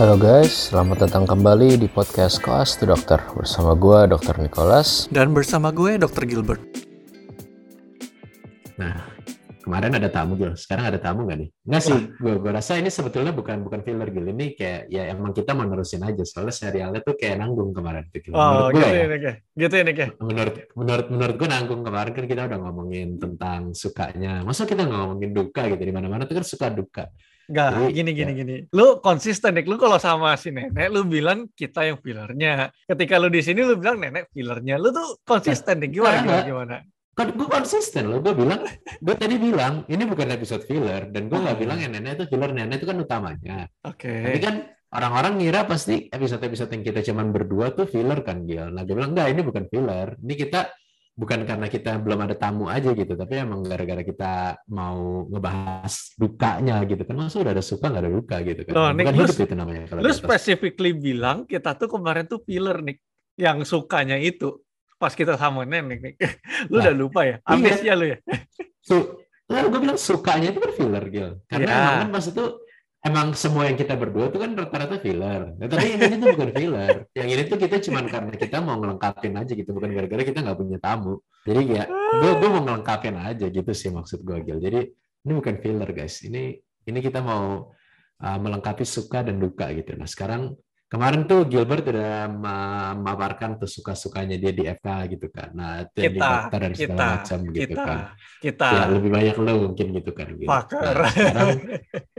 Halo guys, selamat datang kembali di podcast Koas to Dokter bersama gue Dr. Nicholas. Dan bersama gue Dr. Gilbert. Nah, kemarin ada tamu Gil, sekarang ada tamu nggak nih? Nggak sih, gue gue rasa ini sebetulnya bukan bukan filler Gil, ini kayak ya emang kita mau nerusin aja, soalnya serialnya tuh kayak nanggung kemarin tuh Gil. Oh, Menurut gue gitu ya, Nick, ya. Gitu ya, Nick, ya. menurut menurut menurut gue nanggung kemarin kan kita udah ngomongin tentang sukanya, masa kita nggak ngomongin duka gitu di mana-mana tuh kan suka duka. Enggak, gini, gini, ya. gini. Lu konsisten, Nick. Lu kalau sama si nenek, lu bilang kita yang fillernya. Ketika lu di sini, lu bilang nenek fillernya. Lu tuh konsisten, Nick. Gimana, Enggak, gimana, gimana? Kan gue konsisten loh, gue bilang, gue tadi bilang ini bukan episode filler, dan gue nggak Hmm. bilang yang nenek itu filler, nenek itu kan utamanya. Oke. Tapi kan orang-orang ngira pasti episode-episode yang kita cuman berdua tuh filler kan Gil. Nah gue bilang enggak ini bukan filler. Ini kita bukan karena kita belum ada tamu aja gitu, tapi emang gara-gara kita mau ngebahas dukanya gitu kan. Masa udah ada suka nggak ada duka gitu kan. Loh, Nick, bukan lu- hidup itu namanya. kalau Lu specifically bilang kita tuh kemarin tuh filler, Nick. Yang sukanya itu. Pas kita sama nenek, Nick. Lu Lah, udah lupa ya? iya. Amnesia lu ya? Su- Nah, gue bilang sukanya itu kan filler Gil. Karena Ya. emang kan pas itu emang semua yang kita berdua tuh kan rata-rata filler. Nah, tapi yang ini tuh bukan filler. Yang ini tuh kita cuman karena kita mau ngelengkapin aja gitu, bukan gara-gara kita nggak punya tamu. Jadi ya, gue gue mau ngelengkapin aja gitu sih maksud gue Gil. Jadi ini bukan filler guys. Ini ini kita mau uh, melengkapi suka dan duka gitu. Nah sekarang kemarin tuh Gilbert udah memaparkan tuh suka-sukanya dia di FK gitu kan. Nah itu Kita, dokter dan segala kita, macam gitu kita, kan. kita. Ya lebih banyak lo mungkin gitu kan. Fucker. Nah, sekarang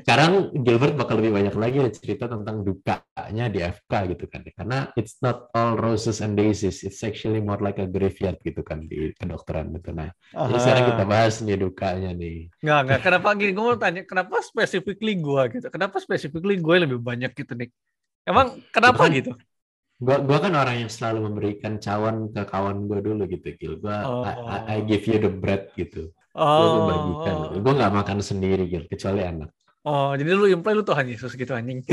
sekarang Gilbert bakal lebih banyak lagi cerita tentang dukanya di FK gitu kan karena it's not all roses and daisies it's actually more like a graveyard gitu kan di kedokteran gitu nah jadi sekarang kita bahas nih dukanya nih Nggak, nggak. Kenapa gini? Gue mau tanya, kenapa specifically gue gitu? Kenapa specifically gue lebih banyak gitu, Nick? Emang kenapa Bukan. gitu? gua gua kan orang yang selalu memberikan cawan ke kawan gue dulu gitu Gil gua Oh. I, I- I give you the bread gitu gua tuh bagikan Oh, gua nggak makan sendiri Gil kecuali anak oh, jadi lu imply lu Tuhan Yesus gitu anjing.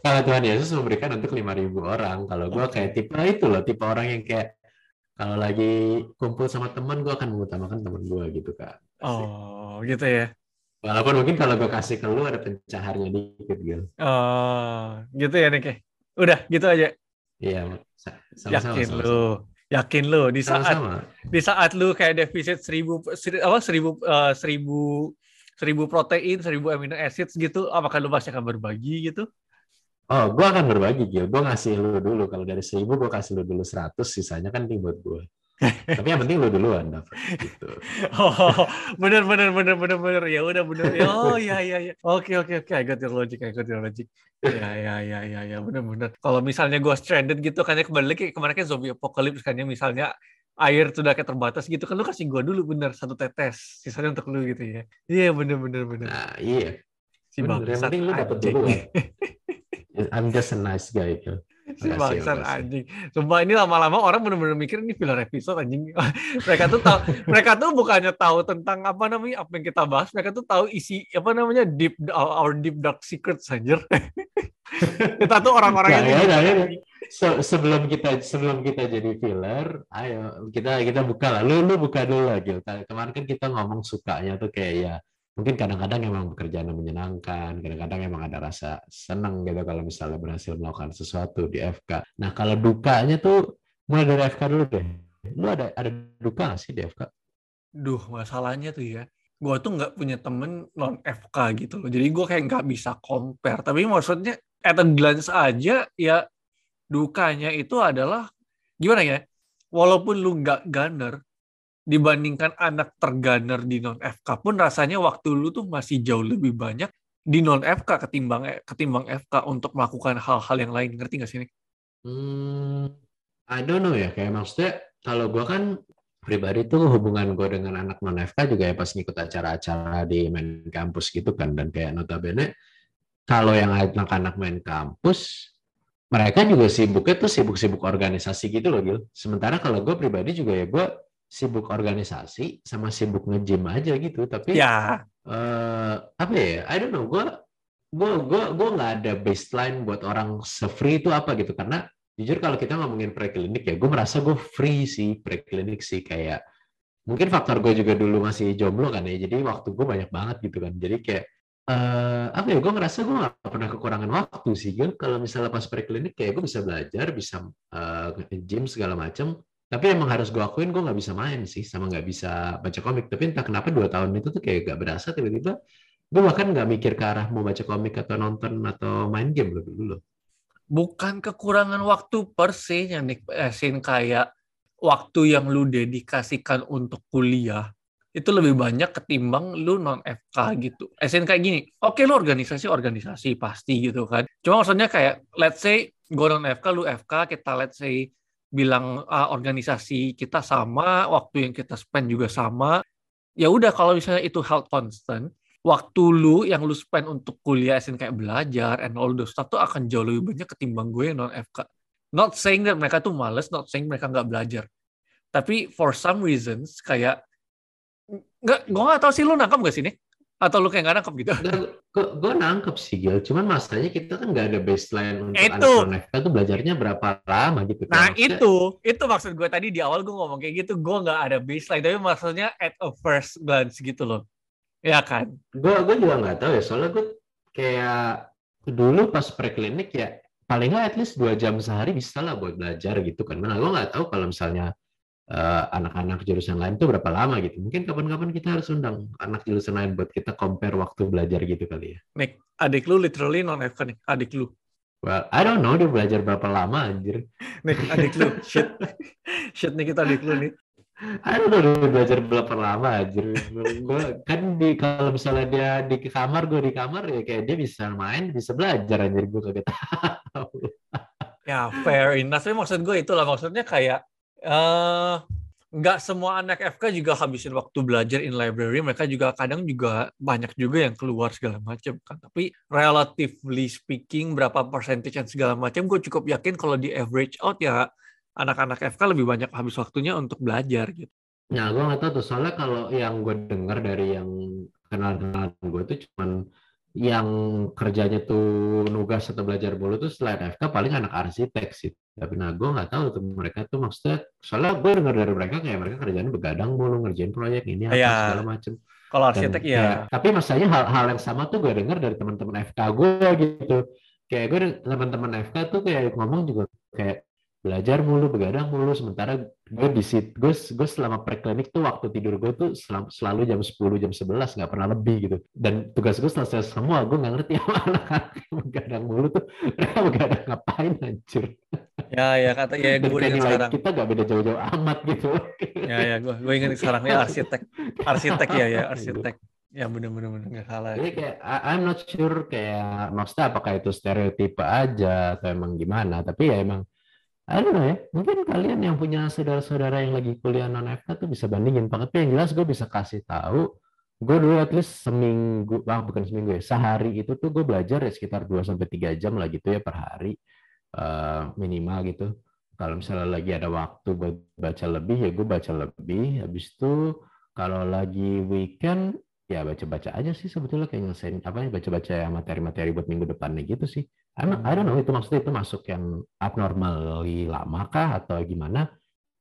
Kalau Tuhan Yesus memberikan untuk 5.000 orang. Kalau gue kayak tipe itu loh, tipe orang yang kayak kalau lagi kumpul sama teman, gue akan mengutamakan teman gue gitu kan. Oh, gitu ya. Walaupun mungkin kalau gue kasih ke lu ada pencaharnya dikit gitu. Oh, gitu ya, Nick. ya? Udah, gitu aja. Iya, sa- sama-sama. Yakin sama-sama. lu. Yakin lu di saat Sama-sama. di saat lu kayak defisit seribu seri- apa seribu eh, seribu seribu protein, seribu amino acids gitu, apakah lu pasti akan berbagi gitu? Oh, gue akan berbagi Gil. Gue ngasih lu dulu. Kalau dari 1000 gue kasih lu dulu 100, sisanya kan nih buat gue. Tapi yang penting lu duluan dapat gitu. Oh, bener bener bener bener bener ya udah bener ya oh ya ya ya oke oke oke I got your logic I got your logic ya ya ya ya ya bener bener kalau misalnya gue stranded gitu kan ya kembali lagi kemarin kan zombie apocalypse kan ya misalnya air sudah kayak terbatas gitu kan lu kasih gue dulu bener satu tetes sisanya untuk lu gitu ya iya bener bener bener Nah, iya. si Bener. Yang penting lu dapat duluan. I'm just a nice guy. Gil. Si Makasih, bangsat makasih. anjing sumpah ini lama-lama orang bener-bener mikir ini filler episode anjing mereka tuh tahu mereka tuh bukannya tahu tentang apa namanya apa yang kita bahas mereka tuh tahu isi apa namanya deep our deep dark secrets anjir kita tuh orang-orang Nah, yang ya, nah, ya. Se- sebelum kita sebelum kita jadi filler, ayo kita kita buka lah. Lu lu buka dulu lah, Gil. Kemarin kan kita ngomong sukanya tuh kayak ya mungkin kadang-kadang emang pekerjaan yang menyenangkan, kadang-kadang emang ada rasa senang gitu kalau misalnya berhasil melakukan sesuatu di FK. Nah, kalau dukanya tuh mulai dari FK dulu deh. Lu ada ada duka nggak sih di FK? duh masalahnya tuh ya gue tuh nggak punya temen non FK gitu loh jadi gue kayak nggak bisa compare tapi maksudnya at a glance aja ya dukanya itu adalah gimana ya walaupun lu nggak gunner dibandingkan anak tergunner di non FK pun rasanya waktu lu tuh masih jauh lebih banyak di non FK ketimbang ketimbang FK untuk melakukan hal-hal yang lain ngerti nggak sih Nick? Hmm, I don't know ya. Kayak maksudnya kalau gua kan pribadi tuh hubungan gue dengan anak non FK juga ya pas ngikut acara-acara di main kampus gitu kan dan kayak notabene kalau yang anak-anak main kampus mereka juga sibuknya tuh sibuk-sibuk organisasi gitu loh Gil. Sementara kalau gue pribadi juga ya gue sibuk organisasi sama sibuk nge-gym aja gitu. Tapi ya eh apa ya? I don't know. Gue gue gue gue nggak ada baseline buat orang se-free itu apa gitu karena jujur kalau kita ngomongin preklinik ya gue merasa gue free sih preklinik sih kayak mungkin faktor gue juga dulu masih jomblo kan ya jadi waktu gue banyak banget gitu kan jadi kayak eh apa ya gue ngerasa gue gak pernah kekurangan waktu sih gue kalau misalnya pas preklinik kayak gue bisa belajar bisa eh, gym segala macam tapi emang harus gue akuin gue nggak bisa main sih sama nggak bisa baca komik tapi entah kenapa dua tahun itu tuh kayak gak berasa tiba-tiba gue bahkan nggak mikir ke arah mau baca komik atau nonton atau main game lebih dulu bukan kekurangan waktu per se yang Nick Esin kayak waktu yang lu dedikasikan untuk kuliah itu lebih banyak ketimbang lu non FK gitu. Esin kayak gini, oke lu organisasi organisasi pasti gitu kan. Cuma maksudnya kayak let's say gue non FK lu FK kita let's say bilang ah, organisasi kita sama, waktu yang kita spend juga sama. Ya udah kalau misalnya itu held constant, waktu lu yang lu spend untuk kuliah Esin kayak belajar and all those stuff tuh akan jauh lebih banyak ketimbang gue yang non FK. Not saying that mereka tuh males, not saying mereka nggak belajar. Tapi for some reasons kayak nggak gue nggak tahu sih lu nangkep gak sih nih atau lu kayak nggak nangkep gitu? Gue nangkep sih Gil. Cuman masalahnya kita kan nggak ada baseline untuk Itu. anak FK tuh belajarnya berapa lama gitu kan. nah Maksudnya- itu. Itu maksud gue tadi di awal gue ngomong kayak gitu gue nggak ada baseline. Tapi maksudnya at a first glance gitu loh. Ya kan? Gue gue juga nggak tahu ya. Soalnya gue kayak dulu pas preklinik ya paling nggak at least dua jam sehari bisa lah buat belajar gitu kan. Mana gue nggak tahu kalau misalnya anak-anak jurusan lain tuh berapa lama gitu. Mungkin kapan-kapan kita harus undang anak jurusan lain buat kita compare waktu belajar gitu kali ya. Nick adik lu literally non nih adik lu. Well I don't know dia belajar berapa lama anjir. Nick adik lu. Shit. Shit nih kita adik lu nih I don't know dia belajar berapa lama anjir. Gue kan di kalau misalnya dia di kamar gue di kamar ya kayak dia bisa main bisa belajar anjir. Gue kagak tahu. Ya fair enough. Tapi maksud gue itulah maksudnya kayak eh nggak semua anak FK juga habisin waktu belajar in library. Mereka juga kadang juga banyak juga yang keluar segala macam kan. Tapi relatively speaking berapa percentage dan segala macam, gue cukup yakin kalau di average out ya anak-anak FK lebih banyak habis waktunya untuk belajar gitu. Nah, gue nggak tahu tuh. Soalnya kalau yang gue dengar dari yang kenalan-kenalan gue tuh cuman yang kerjanya tuh nugas atau belajar mulu tuh selain FK paling anak arsitek sih. Tapi nah gue nggak tahu tuh mereka tuh maksudnya. Soalnya gue dengar dari mereka kayak mereka kerjanya begadang mulu ngerjain proyek ini apa Iya. segala macem. Kalau Dan arsitek ya kayak- tapi masalahnya hal-hal yang sama tuh gue dengar dari teman-teman FK gue gitu. Kayak gue teman-teman FK tuh kayak ngomong juga kayak belajar mulu, begadang mulu. Sementara gue di sit, gue, gue selama preklinik tuh waktu tidur gue tuh selalu, selalu jam 10, jam 11, nggak pernah lebih gitu. Dan tugas gue selesai semua, gue nggak ngerti apa yang begadang mulu tuh, mereka begadang ngapain anjir. ya ya kata ya gue ingat sekarang. kita nggak beda jauh-jauh amat gitu. Ya ya gue gue ingat sekarang ya arsitek arsitek ya ya arsitek. Ya bener-bener bener nggak salah. Jadi kayak I'm not sure kayak maksudnya apakah itu stereotipe aja atau emang gimana, tapi ya emang Know ya, mungkin kalian yang punya saudara-saudara yang lagi kuliah non FK tuh bisa bandingin. Tapi yang jelas gue bisa kasih tahu, gue dulu at least seminggu, ah bukan seminggu ya, sehari itu tuh gue belajar ya sekitar 2 sampai 3 jam lah gitu ya per hari eh, minimal gitu. Kalau misalnya lagi ada waktu buat baca lebih ya gue baca lebih. Habis itu kalau lagi weekend ya baca-baca aja sih sebetulnya kayak nyelesain apa ya baca-baca materi-materi buat minggu depannya gitu sih. I don't, I don't know itu maksudnya itu masuk yang abnormally lama kah atau gimana?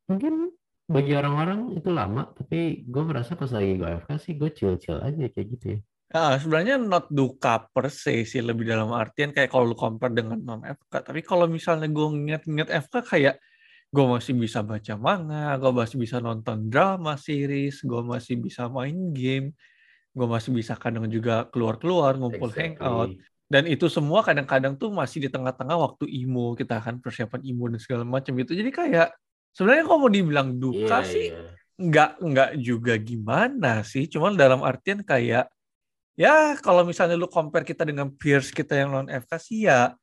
Mungkin bagi orang-orang itu lama, tapi gue merasa pas lagi gue AFK sih gue chill-chill aja kayak gitu ya. Ah, sebenarnya not duka per se sih lebih dalam artian kayak kalau lu compare dengan non FK. Tapi kalau misalnya gue nginget-nginget FK kayak gue masih bisa baca manga, gue masih bisa nonton drama series, gue masih bisa main game, gue masih bisa kadang juga keluar-keluar ngumpul hangout. Dan itu semua kadang-kadang tuh masih di tengah-tengah waktu IMO kita kan persiapan IMO dan segala macam itu. Jadi kayak sebenarnya kalau mau dibilang duka Iya, sih iya. nggak nggak juga gimana sih cuman dalam artian kayak ya kalau misalnya lu compare kita dengan peers kita yang non FK sih ya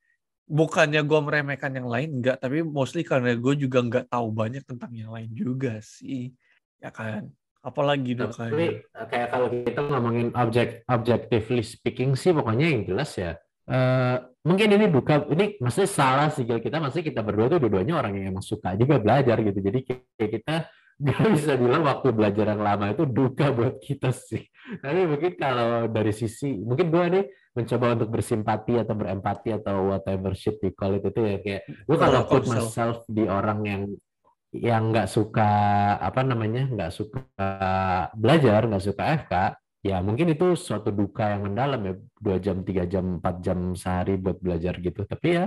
bukannya gue meremehkan yang lain enggak tapi mostly karena gue juga nggak tahu banyak tentang yang lain juga sih ya kan apalagi Tapi dukanya eh, kayak kalau kita ngomongin objek objectively speaking sih pokoknya yang jelas ya eh, mungkin ini duka ini maksudnya salah sih kita maksudnya kita berdua tuh dua-duanya orang yang emang suka juga belajar gitu. Jadi kayak kita nggak bisa bilang waktu belajar yang lama itu duka buat kita sih. Tapi mungkin kalau dari sisi mungkin gue nih mencoba untuk bersimpati atau berempati atau whatever shit we call it itu ya kayak gue kalau put myself di orang yang yang nggak suka apa namanya nggak suka belajar nggak suka FK ya mungkin itu suatu duka yang mendalam ya dua jam tiga jam empat jam sehari buat belajar gitu. Tapi ya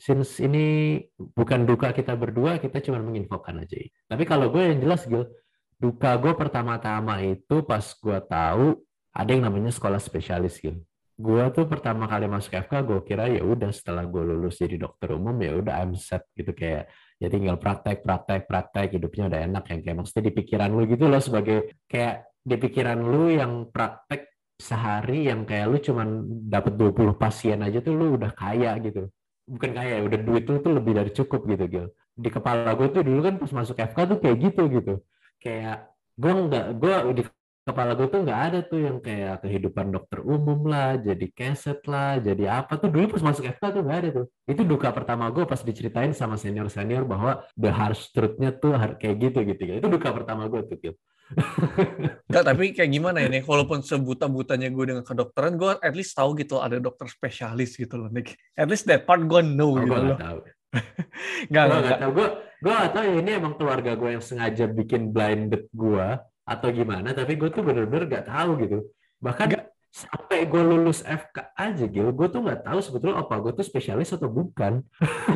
since ini bukan duka kita berdua kita cuma menginfokan aja. Tapi kalau gue yang jelas Gil duka gue pertama-tama itu pas gue tahu ada yang namanya sekolah spesialis Gil. Gue tuh pertama kali masuk FK gue kira ya udah setelah gue lulus jadi dokter umum ya udah I'm set gitu. Kayak ya tinggal praktek praktek praktek hidupnya udah enak yang kayak maksudnya di pikiran lu gitu loh sebagai kayak di pikiran lu yang praktek sehari yang kayak lu cuman dapat 20 pasien aja tuh lu udah kaya gitu. Bukan kaya udah duit lu tuh lebih dari cukup gitu Gil. Di kepala gue tuh dulu kan pas masuk FK tuh kayak gitu gitu. Kayak gue nggak gue di kepala gue tuh nggak ada tuh yang kayak kehidupan dokter umum lah, jadi keset lah, jadi apa tuh dulu pas masuk FK tuh nggak ada tuh. Itu duka pertama gue pas diceritain sama senior senior bahwa the harsh truth-nya tuh kayak gitu gitu. Itu duka pertama gue tuh. Gitu. Enggak, tapi kayak gimana ya nih? Walaupun sebuta-butanya gue dengan kedokteran, gue at least tahu gitu ada dokter spesialis gitu loh, Nick. At least that part gue know oh, gitu gue loh. tahu. Enggak, gue enggak. tahu. Gue gue gak tahu ya ini emang keluarga gue yang sengaja bikin blinded gue atau gimana tapi gue tuh bener-bener gak tahu gitu bahkan Nggak. sampai gue lulus FK aja Gil gue tuh nggak tahu sebetulnya apa gue tuh spesialis atau bukan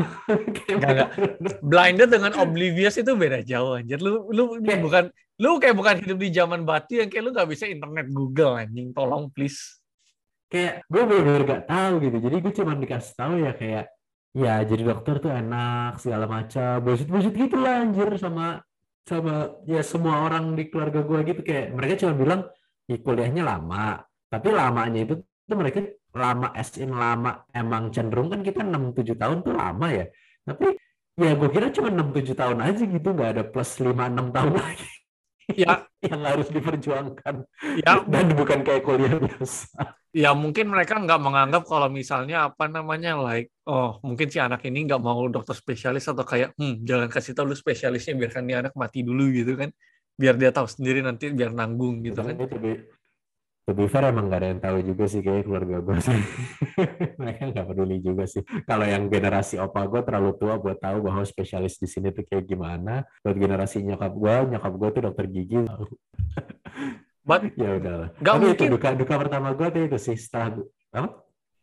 nggak. bener-bener. Blinded dengan oblivious itu beda jauh anjir. Lu lu, lu bukan lu kayak bukan hidup di zaman batu yang kayak lu nggak bisa internet Google anjing. Tolong please. kayak gue bener-bener gak tahu gitu jadi gue cuma dikasih tahu ya kayak ya jadi dokter tuh enak segala macam bullshit bullshit gitu lah anjir sama sama ya semua orang di keluarga gue gitu kayak mereka cuma bilang ya kuliahnya lama. Tapi lamanya itu tuh mereka lama as in lama emang cenderung kan kita 6-7 tahun tuh lama ya. Tapi ya gue kira cuma 6-7 tahun aja gitu nggak ada plus 5-6 tahun lagi Ya, yang harus diperjuangkan. Ya, dan bukan kayak kuliah biasa. Ya mungkin mereka nggak menganggap kalau misalnya apa namanya like oh mungkin si anak ini nggak mau dokter spesialis atau kayak hmm jangan kasih tahu lu spesialisnya biarkan dia anak mati dulu gitu kan. Biar dia tahu sendiri nanti biar nanggung gitu kan. Itu lebih lebih fair emang gak ada yang tahu juga sih kayak keluarga gue sih. Mereka nggak peduli juga sih. Kalau yang generasi opa gue terlalu tua buat tahu bahwa spesialis di sini tuh kayak gimana. Buat generasi nyokap gue, nyokap gue tuh dokter gigi. But ya udahlah. nggak Tapi itu mungkin duka duka pertama gue tuh itu sih setelah apa?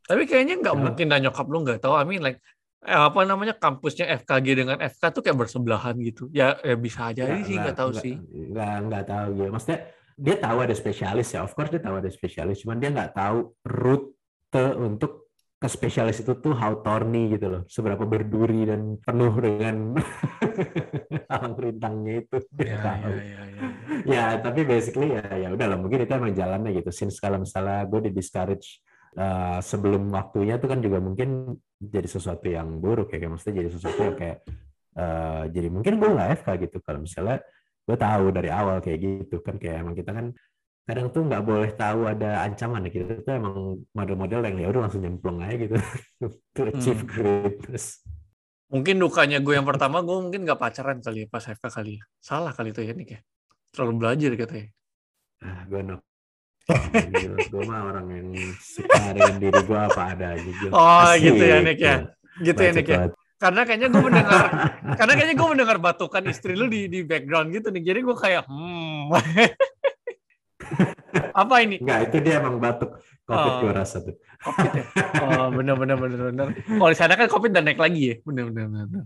Tapi kayaknya nggak Kenapa? mungkin dan nyokap lu nggak tahu. I mean like eh, apa namanya kampusnya FKG dengan FK tuh kayak bersebelahan gitu. Ya, ya bisa aja sih nggak tahu sih. Nggak nggak tahu ya. Maksudnya dia tahu ada spesialis ya. Of course dia tahu ada spesialis. Cuman dia nggak tahu rute untuk ke spesialis itu tuh how thorny gitu loh. Seberapa berduri dan penuh dengan alang rintangnya itu. Dia Ya, tahu. ya, ya, ya. ya tapi basically ya ya udahlah mungkin itu emang jalannya gitu since kalau misalnya gue di discourage uh, sebelum waktunya tuh kan juga mungkin jadi sesuatu yang buruk ya kayak maksudnya jadi sesuatu yang kayak uh, jadi mungkin gue nggak FK gitu kalau misalnya gue tahu dari awal kayak gitu kan kayak emang kita kan kadang tuh nggak boleh tahu ada ancaman ya kita tuh emang model-model yang ya udah langsung nyemplung aja gitu to achieve Hmm. greatness Mungkin dukanya gue yang pertama gue mungkin nggak pacaran kali ya pas FK kali ya. Salah kali itu ya Nick ya. Terlalu belajar katanya. ah gue no gue mah orang yang suka dengan diri gue apa ada aja gitu. Oh, gitu ya, Asik. Nick, ya? Gitu ya Nick ya. Karena kayaknya gue mendengar karena kayaknya gue mendengar batukan istri lu di di background gitu nih. Jadi gue kayak hmm. Apa ini? Enggak, itu dia emang batuk. Covid Oh. gue rasa tuh. Covid ya? Oh, bener bener bener bener. Oh, di sana kan Covid dan naik lagi ya. Bener bener bener.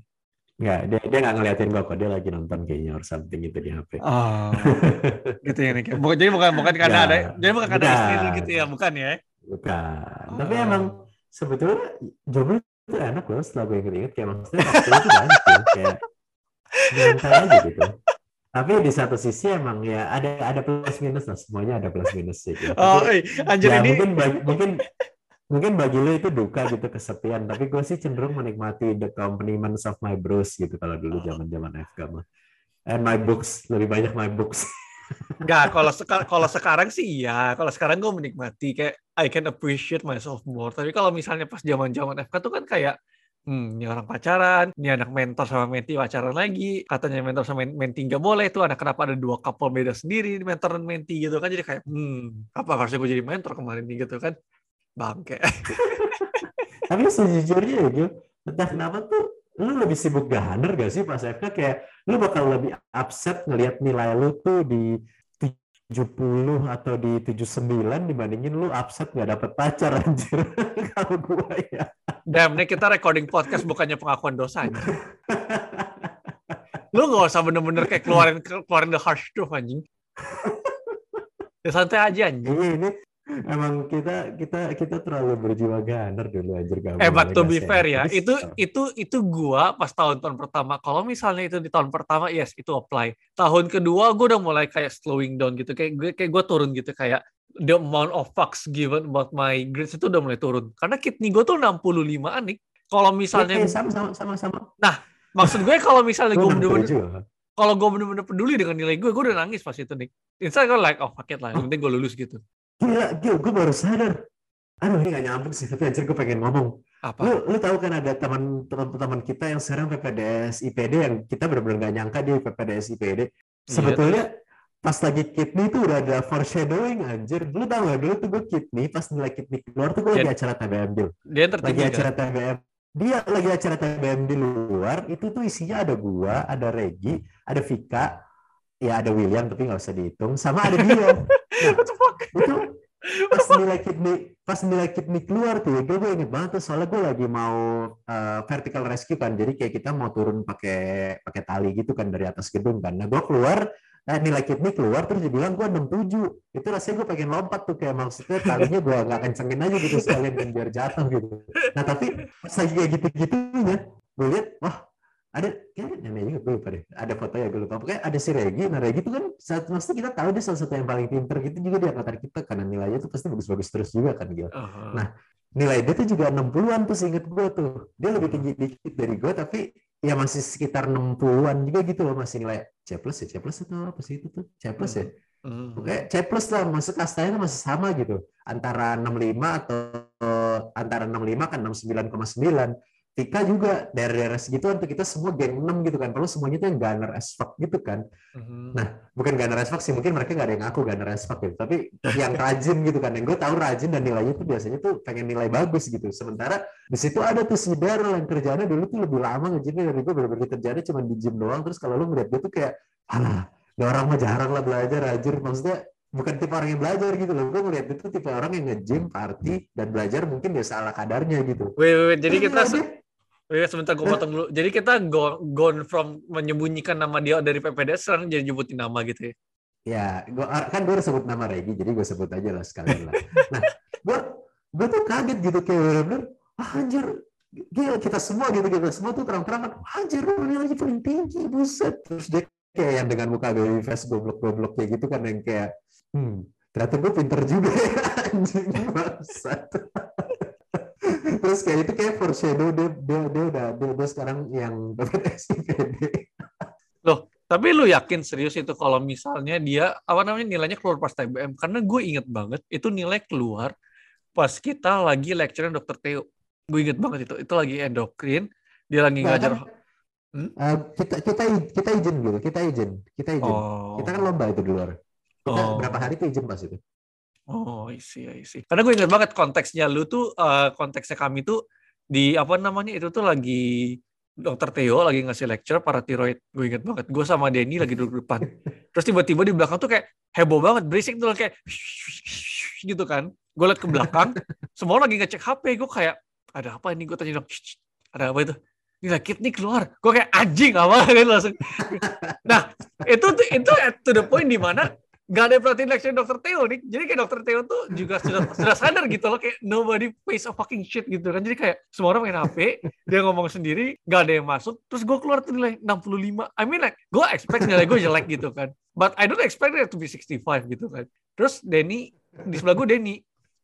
Enggak, dia dia nggak ngeliatin gue kok. Dia lagi nonton kayaknya or something gitu di HP. Oh, gitu ya Nick. ya. Bukan, jadi bukan bukan karena Ya, ada jadi bukan karena istri lu gitu ya, bukan ya? Bukan. Tapi Oh. emang sebetulnya jomblo itu enak loh setelah gue inget-inget. Kayak maksudnya waktu itu banyak tuh. Kayak nyantai aja gitu. Tapi di satu sisi emang ya ada ada plus minus lah. Semuanya ada plus minus sih. Gitu. Oh, Tapi- anjir ya ini mungkin bagi, mungkin mungkin bagi lo itu duka gitu kesepian tapi gue sih cenderung menikmati the accompaniments of my bros gitu kalau dulu zaman zaman FK mah and my books lebih banyak my books Enggak, kalau seka- kalau sekarang sih iya. Kalau sekarang gue menikmati kayak I can appreciate myself more. Tapi kalau misalnya pas zaman-zaman FK tuh kan kayak hmm, ini orang pacaran, ini anak mentor sama menti pacaran lagi, katanya mentor sama men- menti nggak boleh tuh. Anak kenapa ada dua couple beda sendiri mentor dan menti gitu kan. Jadi kayak hmm apa harusnya gue jadi mentor kemarin nih gitu kan. Bangke. Tapi sejujurnya ya Gil, entah kenapa tuh lu lebih sibuk gahaner gak sih pas FK kayak lu bakal lebih upset ngelihat nilai lu tuh di 70 atau di 79 dibandingin lu upset nggak dapet pacar anjir. Kalau gue ya. Damn, nih kita recording podcast bukannya pengakuan dosa anjing. Lu gak usah bener-bener kayak keluarin keluarin the harsh truth anjing. Ya santai aja anjing. Ini, ini emang kita kita kita terlalu berjiwa ganar dulu anjir gak Eh, but to be kasih fair ya, itu itu itu gua pas tahun-tahun pertama. Kalau misalnya itu di tahun pertama, yes itu apply. Tahun kedua gua udah mulai kayak slowing down gitu, kayak gue kayak gua turun gitu kayak the amount of fucks given about my grades itu udah mulai turun. Karena kidney gue tuh 65an nih. Kalau misalnya, Oke, sama sama sama sama. maksud gue kalau misalnya gue bener-bener 67. kalau gue bener-bener peduli dengan nilai gue, gue udah nangis pas itu nih. Instead gue like, oh fuck it lah, yang penting gue lulus gitu. Gila, gila, gue baru sadar. Aduh, ini gak nyambung sih, tapi anjir gue pengen ngomong. Apa? Lu, lu tahu kan ada teman teman kita yang sekarang PPDS IPD yang kita benar-benar gak nyangka dia PPDS IPD. Sebetulnya pas lagi kidney itu udah ada foreshadowing anjir. Lu tahu gak dulu tuh gue kidney pas nilai kidney keluar tuh gue lagi acara TBM Gil. Dia yang Lagi kan? acara TBM. Dia lagi acara TBM di luar, itu tuh isinya ada gua, ada Regi, ada Vika, ya ada William tapi nggak usah dihitung, sama ada fuck? itu pas nilai kidney pas nilai kidney keluar tuh ya gue inget banget tuh soalnya gue lagi mau uh, vertical rescue kan jadi kayak kita mau turun pakai pakai tali gitu kan dari atas gedung kan. Nah gue keluar nah nilai kidney keluar terus dia bilang gue 67 itu rasanya gue pengen lompat tuh kayak maksudnya talinya gue nggak kencengin aja gitu sekalian kan biar jatuh gitu. Nah tapi pas lagi kayak gitu gitunya gue lihat wah ada kayaknya namanya juga gue lupa deh ada foto ya gue lupa pokoknya ada si Regi nah Regi itu kan saat maksudnya kita tahu dia salah satu yang paling pinter gitu juga di angkatan kita karena nilainya tuh pasti bagus-bagus terus juga kan gitu Uh-huh. Nah, nilai dia tuh juga 60-an tuh seinget gue tuh dia lebih tinggi dikit dari gue tapi ya masih sekitar 60-an juga gitu loh masih nilai C plus ya C plus atau apa sih itu tuh C plus ya Mhm. Pokoknya C plus lah, maksud kastanya tuh masih sama gitu. Antara 65 atau antara 65 kan 69,9. Tika juga daerah-daerah segitu tuh kita semua geng 6 gitu kan. Kalau semuanya tuh yang gunner as fuck gitu kan. Mhm. Nah, bukan gunner as fuck sih, mungkin mereka nggak ada yang ngaku gunner as fuck gitu. Tapi yang rajin gitu kan. Yang gue tahu rajin dan nilainya tuh biasanya tuh pengen nilai bagus gitu. Sementara di situ ada tuh si Daryl yang kerjaannya dulu tuh lebih lama ngejimnya dari gue bener-bener kerjaannya cuma di gym doang. Terus kalau lu ngeliat dia tuh kayak, alah, dia orang mah jarang lah belajar, rajin. Maksudnya bukan tipe orang yang belajar gitu loh. Gue ngeliat itu tipe orang yang nge-gym, party, dan belajar mungkin dia salah kadarnya gitu. Wait, wait, wait. Jadi Terus kita nilainya- Wait, sebentar gue potong dulu. Jadi kita go, gone from menyembunyikan nama dia dari PPDS sekarang jadi nyebutin nama gitu ya. Ya, gua kan gue udah sebut nama Regi, jadi gue sebut aja lah sekalian lah. Nah, gue gue tuh kaget gitu kayak bener-bener, ah, anjir, gila kita semua gitu kita semua tuh terang-terangan, anjir lu nilainya paling tinggi, buset. Terus dia kayak yang dengan muka baby face goblok-goblok kayak gitu kan yang kayak, hmm, ternyata gue pinter juga ya, anjing bangsat. Terus kayak itu kayak foreshadow dia dia dia udah dia, dia sekarang yang SIPD. Tapi lu yakin serius itu kalau misalnya dia apa namanya nilainya keluar pas TBM? Karena gue inget banget itu nilai keluar pas kita lagi lecture dokter Theo. Gue inget banget itu. Itu lagi endokrin, dia lagi Nah, ngajar. kan, eh, kita kita kita izin gitu, kita izin, kita izin. Oh. Kita kan lomba itu di luar. Kita Oh. berapa hari tuh izin pas itu? Oh, isi, isi. Karena gue inget banget konteksnya lu tuh, eh, konteksnya kami tuh di apa namanya itu tuh lagi dokter Theo lagi ngasih lecture para tiroid. Gue inget banget. Gue sama Denny lagi duduk depan. Terus tiba-tiba di belakang tuh kayak heboh banget, berisik tuh kayak gitu kan. Gue liat ke belakang, semua lagi ngecek HP. Gue kayak ada apa ini? Gue tanya dong, ada apa itu? Nilai kit nih keluar. Gue kayak anjing apa gitu langsung. Nah, itu tuh itu at to the point di mana gak ada yang perhatiin lecture dokter Theo nih. Jadi kayak dokter Theo tuh juga sudah sudah sadar gitu loh kayak nobody pays a fucking shit gitu kan. Jadi kayak semua orang main HP, dia ngomong sendiri, gak ada yang masuk. Terus gue keluar tuh nilai 65. I mean like gue expect nilai gue jelek gitu kan. But I don't expect it to be 65 gitu kan. Terus Denny di sebelah gue Denny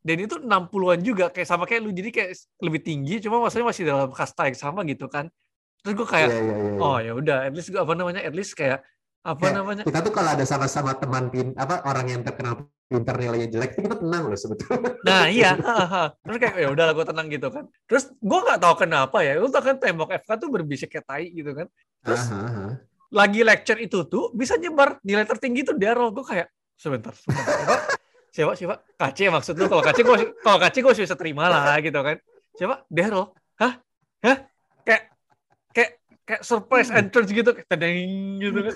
Denny tuh 60-an juga kayak sama kayak lu jadi kayak lebih tinggi cuma maksudnya masih dalam kasta yang sama gitu kan. Terus gue kayak Iya, iya, iya, iya. oh ya udah at least gue apa namanya at least kayak apa Kayak namanya Kita tuh kalau ada sama-sama teman pin apa orang yang terkenal pinter nilainya jelek, itu kita tenang loh sebetulnya. Nah iya, terus kayak ya udah gue tenang gitu kan. Terus gue nggak tahu kenapa ya, lu tau kan tembok FK tuh berbisik kayak tai gitu kan. Terus Aha, aha. lagi lecture itu tuh bisa nyebar nilai tertinggi tuh Daryl. Gue kayak sebentar, sebentar. Siapa? Siapa? Siapa? Kace maksud lu? Kalau Kace gue kalau Kace gue bisa terima lah gitu kan. Siapa? Daryl. Hah? Hah? Kayak kayak surprise entrance gitu, kayak tadeng gitu kan.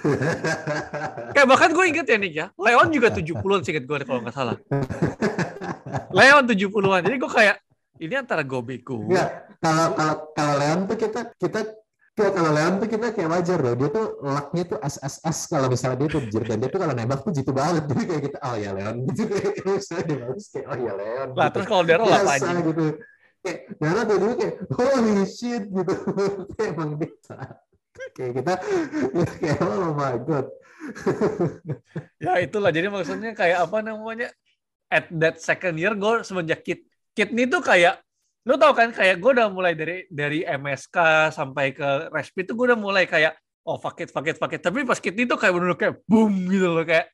Kayak bahkan gue inget ya nih ya, Leon juga 70-an sih gue kalau nggak salah. Leon 70-an. Jadi gue kayak ini antara gue bego. Enggak, kalau kalau kalau Leon tuh kita kita kayak kalau Leon tuh kita kayak wajar loh. Dia tuh lucknya tuh as kalau misalnya dia tuh jir dan dia tuh kalau nembak tuh jitu banget. Jadi kayak kita oh ya Leon gitu kayak misalnya dia bagus kayak oh ya Leon. Lah gitu. terus kalau Daryl apa Biasa aja? gitu. Kayak Daryl tuh dulu kayak holy shit gitu. Kayak emang dia kayak kita kayak oh my god. Ya itulah. Jadi maksudnya kayak apa namanya? At that second year gue semenjak kid kid ini tuh kayak lu tau kan kayak gue udah mulai dari dari MSK sampai ke Respi tuh gue udah mulai kayak oh fuck it fuck it fuck it tapi pas kid ini tuh kayak bener kayak boom gitu loh kayak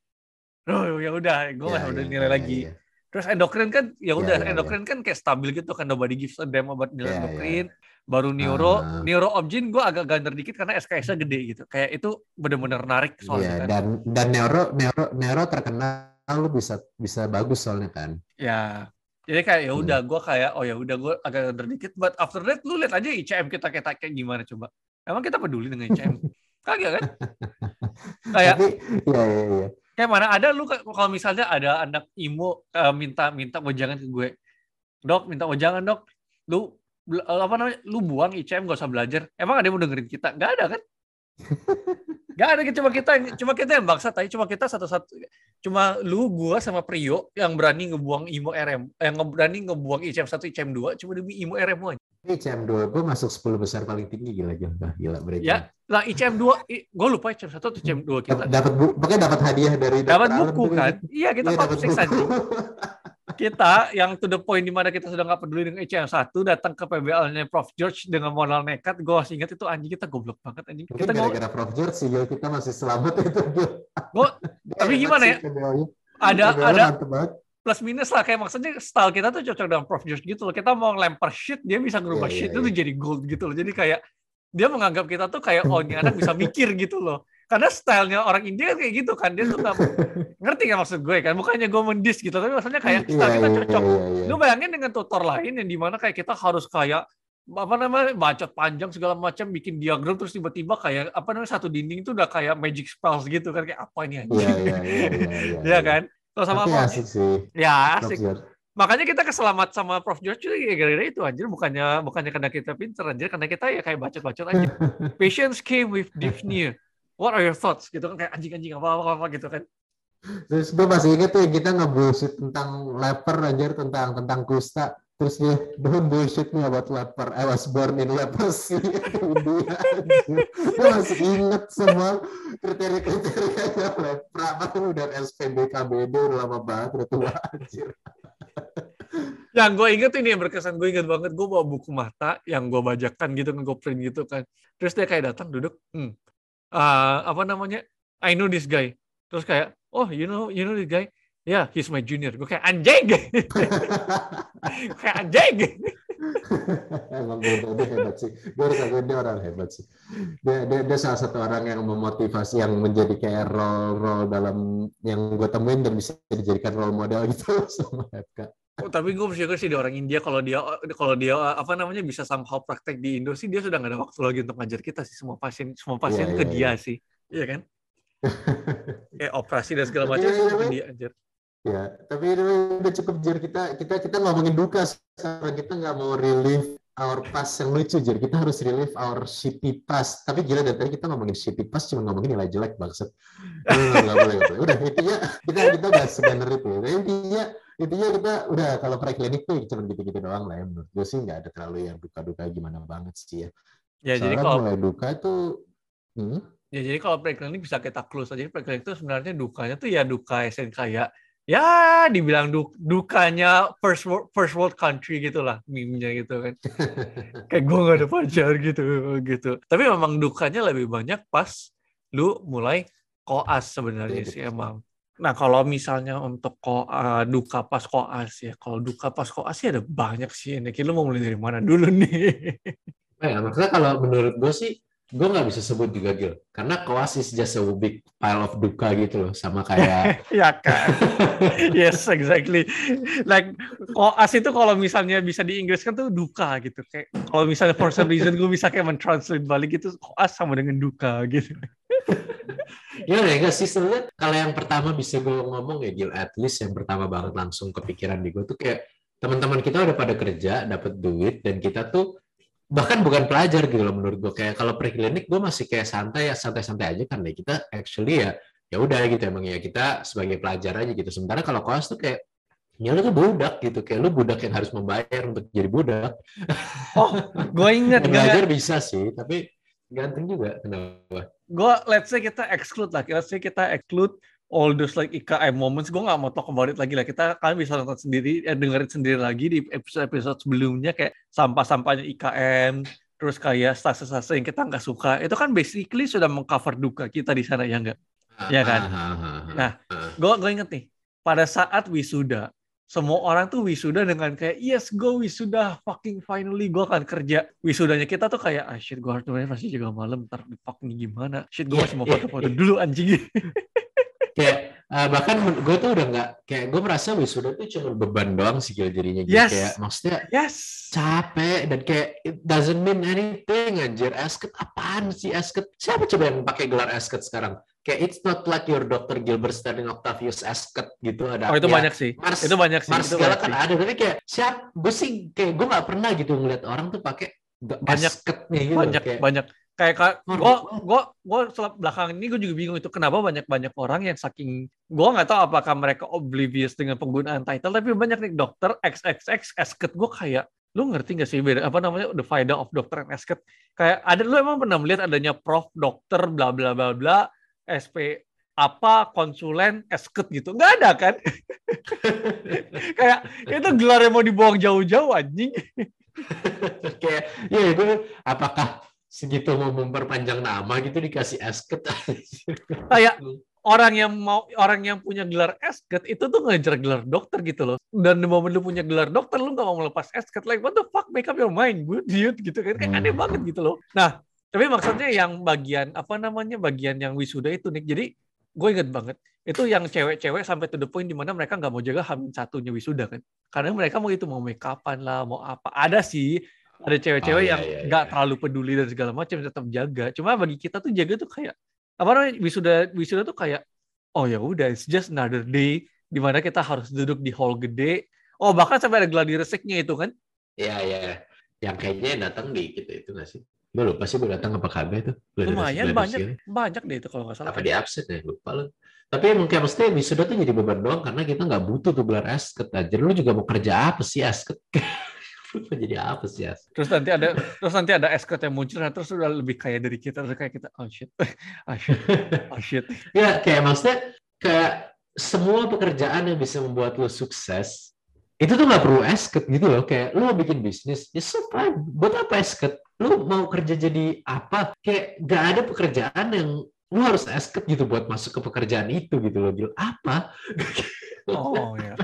oh ya udah gue Ya, udah ya, nilai ya, lagi ya. Terus endokrin kan ya udah ya, ya. endokrin kan kayak stabil gitu kan nobody gives a damn about nilai Ya, ya, endokrin baru neuro Ah. neuro objin gue agak gander dikit karena SKS-nya gede gitu kayak itu bener-bener narik Iya, soalnya kan dan dan neuro neuro neuro terkenal lu bisa bisa bagus soalnya kan. Ya, jadi kayak ya Hmm. udah gue kayak oh ya udah gue agak under dikit, but after that lu lihat aja ICM kita kayak kayak gimana coba. Emang kita peduli dengan ICM? Kagak kan? Kayak Tapi iya iya iya. Kayak mana ada lu ka- kalau misalnya ada anak imo eh, minta minta wejangan ke gue, dok minta wejangan dok, lu eh, apa namanya, lu buang ICM gak usah belajar. Emang ada yang mau dengerin kita? Gak ada kan? Gak ada cuma kita yang cuma kita yang bangsa tapi cuma kita satu-satu cuma lu gua sama Prio yang berani ngebuang IMO RM yang nge- berani ngebuang ICM 1 ICM 2 cuma demi IMO RM aja. Ini CM 2 gue masuk 10 besar paling tinggi gila gila gila breaking. Ya, lah ICM 2 gue lupa ICM 1 atau ICM 2 kita. Dap- dapat bu pokoknya dapat hadiah dari Dapat buku tuh, kan? Iya, kita Iya, top dapat 6 buku. anjing. Kita yang to the point di mana kita sudah nggak peduli dengan ICM 1 datang ke PBL-nya Prof George dengan modal nekat. Gue masih ingat itu anjing kita goblok banget anjing. Mungkin Kita gara-gara Prof George sih Gil, kita masih selamat itu Dia tapi gimana ya? Ada ada plus minus lah kayak maksudnya style kita tuh cocok dengan Prof Josh gitu loh. Kita mau lempar shit, dia bisa ngerubah Iya, shit iya, itu jadi gold gitu loh. Jadi kayak dia menganggap kita tuh kayak oh ini anak bisa mikir gitu loh. Karena stylenya orang India kan kayak gitu kan. Dia tuh nggak ngerti kan maksud gue kan. Bukannya gue mendis gitu, tapi maksudnya kayak Iya, style kita iya, cocok. iya. Lu bayangin dengan tutor lain yang di mana kayak kita harus kayak apa namanya bacot panjang segala macam bikin diagram terus tiba-tiba kayak apa namanya satu dinding itu udah kayak magic spells gitu kan kayak apa ini anjing. Iya kan terus sama apa asik sih. ya asik. Makanya kita keselamat sama Prof George juga ya gara-gara itu anjir bukannya bukannya karena kita pinter anjir karena kita ya kayak bacot-bacot aja patients came with dyspnea what are your thoughts gitu kan kayak anjing-anjing apa apa apa gitu kan Terus gue masih inget tuh kita nge-bullshit tentang leper anjir tentang tentang kusta. Terus dia don't bullshit me about leper. I was born in leprosy India. Gue masih inget semua kriteria-kriterianya lepra. Apa udah SPB KBD udah lama banget udah tua anjir. Yang gue inget ini yang berkesan gue inget banget gue bawa buku mata yang gue bajakan gitu gue print gitu kan. Terus dia kayak datang duduk hmm, ah, apa namanya I know this guy. Terus kayak oh you know you know this guy? Ya he's my junior. Gue kayak anjing! Kayak anjing Emang gue dia hebat sih. Gue harus akuin dia orang hebat sih. Dia, dia, dia salah satu orang yang memotivasi, yang menjadi kayak role role dalam yang gue temuin dan bisa dijadikan role model gitu sama FK. Oh, tapi gue bersyukur sih di orang India kalau dia kalau dia apa namanya bisa somehow praktek di Indo sih dia sudah nggak ada waktu lagi untuk ngajar kita sih semua pasien semua pasien Iya, ke iya, dia sih iya kan kayak operasi dan segala macam Iya, semua iya, ke iya. dia anjir Ya, tapi ini udah cukup jir. Kita kita kita ngomongin duka sekarang kita nggak mau relive our past yang lucu jir. Kita harus relive our shitty past. Tapi gila dari tadi kita ngomongin shitty past cuma ngomongin nilai jelek bangsat. Nggak boleh nggak boleh. Udah intinya kita kita nggak sebenar itu. Intinya intinya kita udah kalau preklinik tuh cuma gitu-gitu doang lah ya. Menurut gue sih nggak ada terlalu yang duka-duka gimana banget sih ya. Ya jadi Soalnya kalau mulai duka itu hmm, ya jadi kalau preklinik bisa kita close aja. Preklinik itu sebenarnya dukanya tuh ya duka esen kayak ya dibilang du- dukanya first world, first world country gitulah meme-nya gitu kan. Kayak gue gak ada pacar gitu gitu. Tapi memang dukanya lebih banyak pas lu mulai koas sebenarnya sih emang. Nah kalau misalnya untuk ko uh, duka pas koas ya kalau duka pas koas sih ada banyak sih. Ini lu mau mulai dari mana dulu nih? Ya maksudnya kalau menurut gue sih gue nggak bisa sebut juga Gil. Karena koas is just a big pile of duka gitu loh sama kayak ya kan? Yes exactly. Like koas itu kalau misalnya bisa di Inggris kan tuh duka gitu. Kayak kalau misalnya for some reason gue bisa kayak mentranslate balik itu koas sama dengan duka gitu. Ya enggak sih sebenarnya kalau yang pertama bisa gue ngomong ya Gil at least yang pertama banget langsung kepikiran di gue tuh kayak teman-teman kita udah pada kerja dapat duit dan kita tuh bahkan bukan pelajar gitu loh menurut gue kayak kalau preklinik gue masih kayak santai ya santai-santai aja kan. Ya kita actually ya ya udah gitu emang ya. Kita sebagai pelajar aja gitu. Sementara kalau kelas tuh kayak ya lu tuh budak gitu. Kayak lu budak yang harus membayar untuk jadi budak. Oh gue inget belajar bisa sih tapi ganteng juga kenapa? Gue let's say kita exclude lah. Let's say kita exclude all those like IKM moments gue nggak mau talk about it lagi lah. Kita kalian bisa nonton sendiri eh, dengerin sendiri lagi di episode episode sebelumnya kayak sampah-sampahnya IKM terus kayak stase-stase yang kita nggak suka. Itu kan basically sudah mengcover duka kita di sana ya nggak? Ya kan? Nah gue gue inget nih pada saat wisuda semua orang tuh wisuda dengan kayak yes go wisuda fucking finally gue akan kerja. Wisudanya kita tuh kayak ah shit gue harus pasti juga malam ntar di fuck nih gimana? Shit gue masih mau foto-foto dulu anjing kayak uh, bahkan gue tuh udah nggak kayak gue merasa wisuda tuh cuma beban doang sih jadinya gitu yes. kayak maksudnya yes. capek dan kayak it doesn't mean anything anjir. Asket apaan sih asket? Siapa coba yang pakai gelar asket sekarang? Kayak it's not like your Dr. Gilbert Sterling Octavius asket gitu ada. Oh itu ya, banyak sih. Mars, itu banyak sih Mars itu segala kan ada. Tapi kayak siap gue sih kayak gue nggak pernah gitu ngeliat orang tuh pakai banyak. asketnya gitu banyak kayak, banyak kayak gue gue gue belakang ini gue juga bingung itu kenapa banyak banyak orang yang saking gue nggak tahu apakah mereka oblivious dengan penggunaan title tapi banyak nih dokter XXX esket gue kayak lu ngerti gak sih beda apa namanya the faedah of dokter and esket? Kayak ada lu emang pernah melihat adanya prof dokter bla bla bla bla SP apa konsulen esket gitu? Nggak ada kan? Kayak itu gelar yang mau dibuang jauh-jauh anjing. Kayak ya gue apakah segitu mau memperpanjang nama gitu dikasih esket kayak orang yang mau orang yang punya gelar esket itu tuh ngejar gelar dokter gitu loh. Dan di momen lu punya gelar dokter lu nggak mau melepas esket like what the fuck make up your mind dude gitu kan. Kayak aneh banget gitu loh. Nah tapi maksudnya yang bagian apa namanya bagian yang wisuda itu nih jadi gue inget banget itu yang cewek-cewek sampai to the point di mana mereka nggak mau jaga hamil satunya wisuda kan. Karena mereka mau itu mau make upan lah mau apa ada sih ada cewek-cewek oh, iya, yang nggak iya, iya. terlalu peduli dan segala macam tetap jaga. Cuma bagi kita tuh jaga tuh kayak apa namanya wisuda wisuda tuh kayak oh ya udah it's just another day di mana kita harus duduk di hall gede. Oh bahkan sampai ada gladi reseknya itu kan? Iya iya. Yang kayaknya datang di gitu itu nggak sih? Gue lupa sih gue datang apa kagak itu. Lumayan banyak banyak deh itu kalau nggak salah. Apa di absen ya? Lupa lo tapi mungkin maksudnya wisuda tuh jadi beban doang karena kita nggak butuh tuh gelar esket. Aja lu juga mau kerja apa sih esket jadi apa sih ya terus nanti ada terus nanti ada esket yang muncul nah terus udah lebih kaya dari kita terus kayak kita oh shit. Oh shit. Oh shit. Ya kayak maksudnya kayak semua pekerjaan yang bisa membuat lo sukses itu tuh nggak perlu esket gitu loh. Kayak mau bikin bisnis ya so fine. Buat apa esket lu mau kerja jadi apa? Kayak gak ada pekerjaan yang lu harus esket gitu buat masuk ke pekerjaan itu gitu loh gitu apa Oh ya.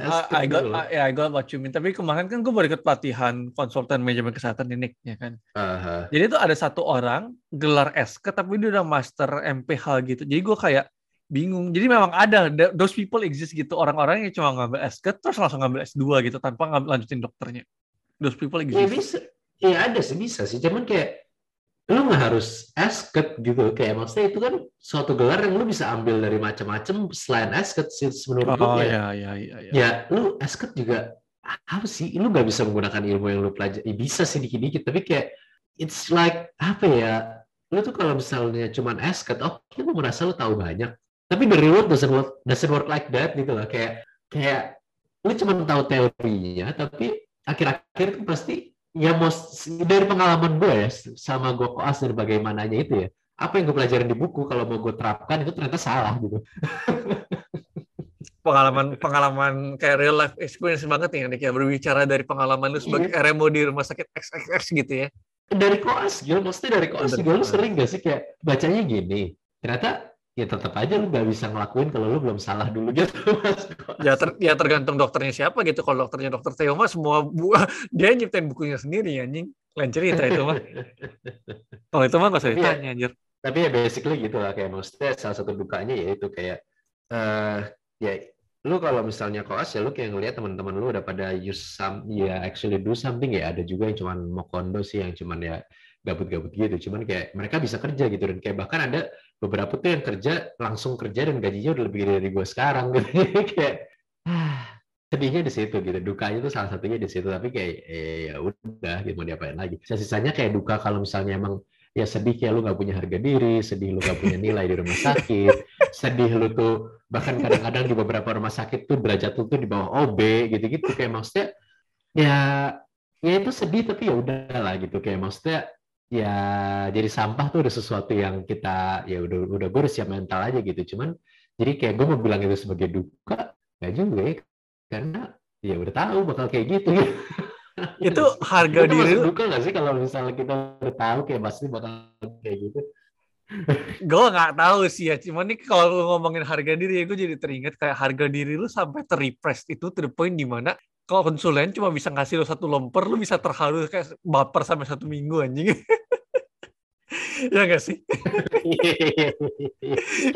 I, I got I, yeah, I got what you mean. Tapi kemarin kan gue baru ikut pelatihan konsultan manajemen kesehatan ini, ya kan. Uh-huh. Jadi itu ada satu orang gelar SK tapi dia udah master MPH gitu. Jadi gue kayak bingung. Jadi memang ada those people exist gitu orang-orang yang cuma ngambil SK terus langsung ngambil S2 gitu tanpa ngambil lanjutin dokternya. Those people exist. Ya bisa. Iya ada sih bisa sih. Cuman kayak lu nggak harus esket gitu. Kayak maksudnya itu kan suatu gelar yang lu bisa ambil dari macam-macam selain esket sih menurut oh, gue ya. Ya, ya, ya, ya. lu esket juga apa sih? Lu nggak bisa menggunakan ilmu yang lu pelajari. Ya, bisa sih dikit-dikit tapi kayak it's like apa ya? Lu tuh kalau misalnya cuman esket oh lu merasa lu tahu banyak. Tapi the real world doesn't work doesn't work like that gitu lah kayak kayak lu cuma tahu teorinya tapi akhir-akhir itu pasti ya most dari pengalaman gue ya sama gue koas dan bagaimananya itu ya apa yang gue pelajarin di buku kalau mau gue terapkan itu ternyata salah gitu. Pengalaman pengalaman kayak real life experience banget nih kayak berbicara dari pengalaman lu sebagai iya. RMO di rumah sakit XXX gitu ya. Dari koas gitu maksudnya dari koas juga lu sering gak sih kayak bacanya gini ternyata ya tetap aja lu nggak bisa ngelakuin kalau lu belum salah dulu gitu mas. Ya, ter, ya tergantung dokternya siapa gitu. Kalau dokternya dokter Theo semua buah dia nyiptain bukunya sendiri anjing. lain cerita itu mah. Kalau itu mah nggak usah ya- ditanya anjir. tapi ya basically gitu lah kayak maksudnya salah satu dukanya ya itu kayak eh ya lu kalau misalnya koas ya lu kayak ngelihat teman-teman lu udah pada use some ya actually do something ya ada juga yang cuman mau kondo sih yang cuman ya gabut-gabut gitu cuman kayak mereka bisa kerja gitu dan kayak bahkan ada beberapa tuh yang kerja langsung kerja dan gajinya udah lebih gede dari gue sekarang gitu. Kayak ah, sedihnya di situ gitu. Dukanya itu salah satunya di situ tapi kayak eh, ya udah gitu mau diapain lagi. Sisanya kayak duka kalau misalnya emang ya sedih kayak lu nggak punya harga diri, sedih lu nggak punya nilai di rumah sakit, sedih lu tuh bahkan kadang-kadang di beberapa rumah sakit tuh derajat lu tuh di bawah OB gitu-gitu. Kayak maksudnya ya ya itu sedih tapi ya udahlah gitu. Kayak maksudnya ya jadi sampah tuh udah sesuatu yang kita ya udah udah gue udah siap mental aja gitu. Cuman jadi kayak gue mau bilang itu sebagai duka nggak juga ya. Karena ya udah tahu bakal kayak gitu. Itu harga itu diri lu, duka nggak sih kalau misalnya kita udah tahu kayak pasti bakal kayak gitu? Gue nggak tahu sih ya. Cuman nih kalau lu ngomongin harga diri, ya gue jadi teringat kayak harga diri lu sampai terrepress itu to the point di mana kalau konsulen cuma bisa ngasih lu satu lemper, lu bisa terharu kayak baper sampai satu minggu anjing. ya nggak sih?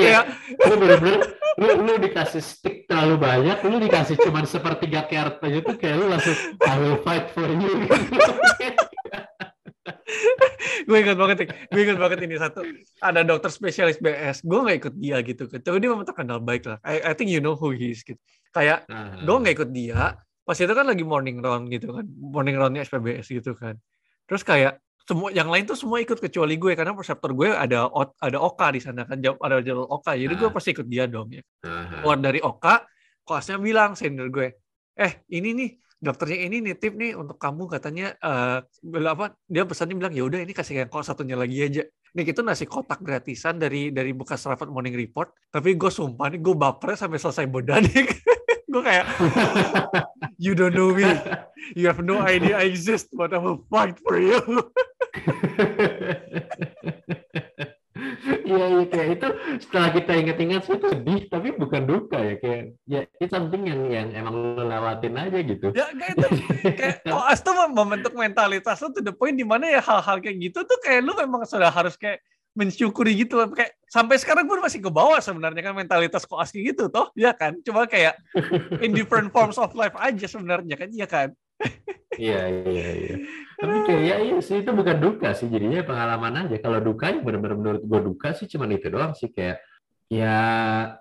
Kayak lu bener-bener lu, lu dikasih stick terlalu banyak, lu dikasih cuman sepertiga carrot aja tuh kayak lu langsung I will fight for you. gue ingat banget gue ingat banget ini satu. Ada dokter spesialis BS gue nggak ikut dia gitu tapi dia memang terkenal baik lah. I, I think you know who he is gitu. Kayak Nah, gue nggak ikut dia pas itu kan lagi morning round gitu kan morning roundnya SPBS gitu kan. Terus kayak semua yang lain tuh semua ikut kecuali gue karena perseptor gue ada ada Oka di sana kan ada jalur Oka jadi gue Ah. pasti ikut dia dong ya. Nah, keluar dari Oka kelasnya bilang senior gue eh ini nih dokternya ini nitip nih untuk kamu katanya eh bilang apa dia pesannya bilang ya udah ini kasih yang kok satunya lagi aja. Nih itu nasi kotak gratisan dari dari bekas Raffat Morning Report tapi gue sumpah nih gue baper sampai selesai bodanik gue kayak you don't know me. You have no idea I exist but I will fight for you Iya, iya kayak itu setelah kita ingat-ingat sih itu sedih tapi bukan duka ya kayak ya itu something yang yang emang lu lewatin aja gitu. ya kayak itu kayak koas tuh mem- membentuk mentalitas lu to the point di mana ya hal-hal kayak gitu tuh kayak lu memang sudah harus kayak mensyukuri gitu kayak sampai sekarang gue masih ke bawah sebenarnya kan mentalitas koas gitu toh ya kan cuma kayak in different forms of life aja sebenarnya kan iya kan Iya, iya, iya. Tapi kayak ya iya sih itu bukan duka sih jadinya pengalaman aja. Kalau dukanya benar-benar menurut gue duka sih cuman itu doang sih kayak ya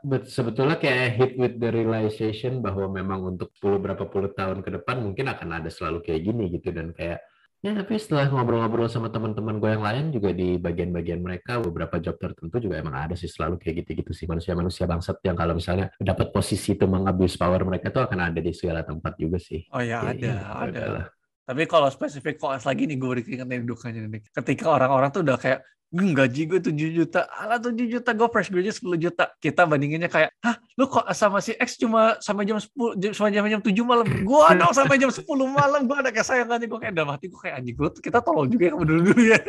bet- sebetulnya kayak hit with the realization bahwa memang untuk 10 berapa puluh tahun ke depan mungkin akan ada selalu kayak gini gitu dan kayak ya tapi setelah ngobrol-ngobrol sama teman-teman gue yang lain juga di bagian-bagian mereka beberapa job tertentu juga emang ada sih selalu kayak gitu-gitu sih manusia-manusia bangsat yang kalau misalnya dapat posisi itu mengabuse power mereka tuh akan ada di segala tempat juga sih. oh ya Ya, ada ya, ada udahlah. tapi kalau spesifik koas lagi nih gue keingetan dukanya nih ketika orang-orang tuh udah kayak "Hmm, gaji gue 7 juta. Alah 7 juta. Gue fresh graduate 10 juta. Kita bandinginnya kayak hah lu kok sama si X cuma sampai jam 10 jam- sampai jam jam 7 malam? Gue dong sampai jam 10 malam. Gue ada kesayangannya gue kayak dalam hati gue kayak anjing gue kita tolong juga ya dulu dulu ya.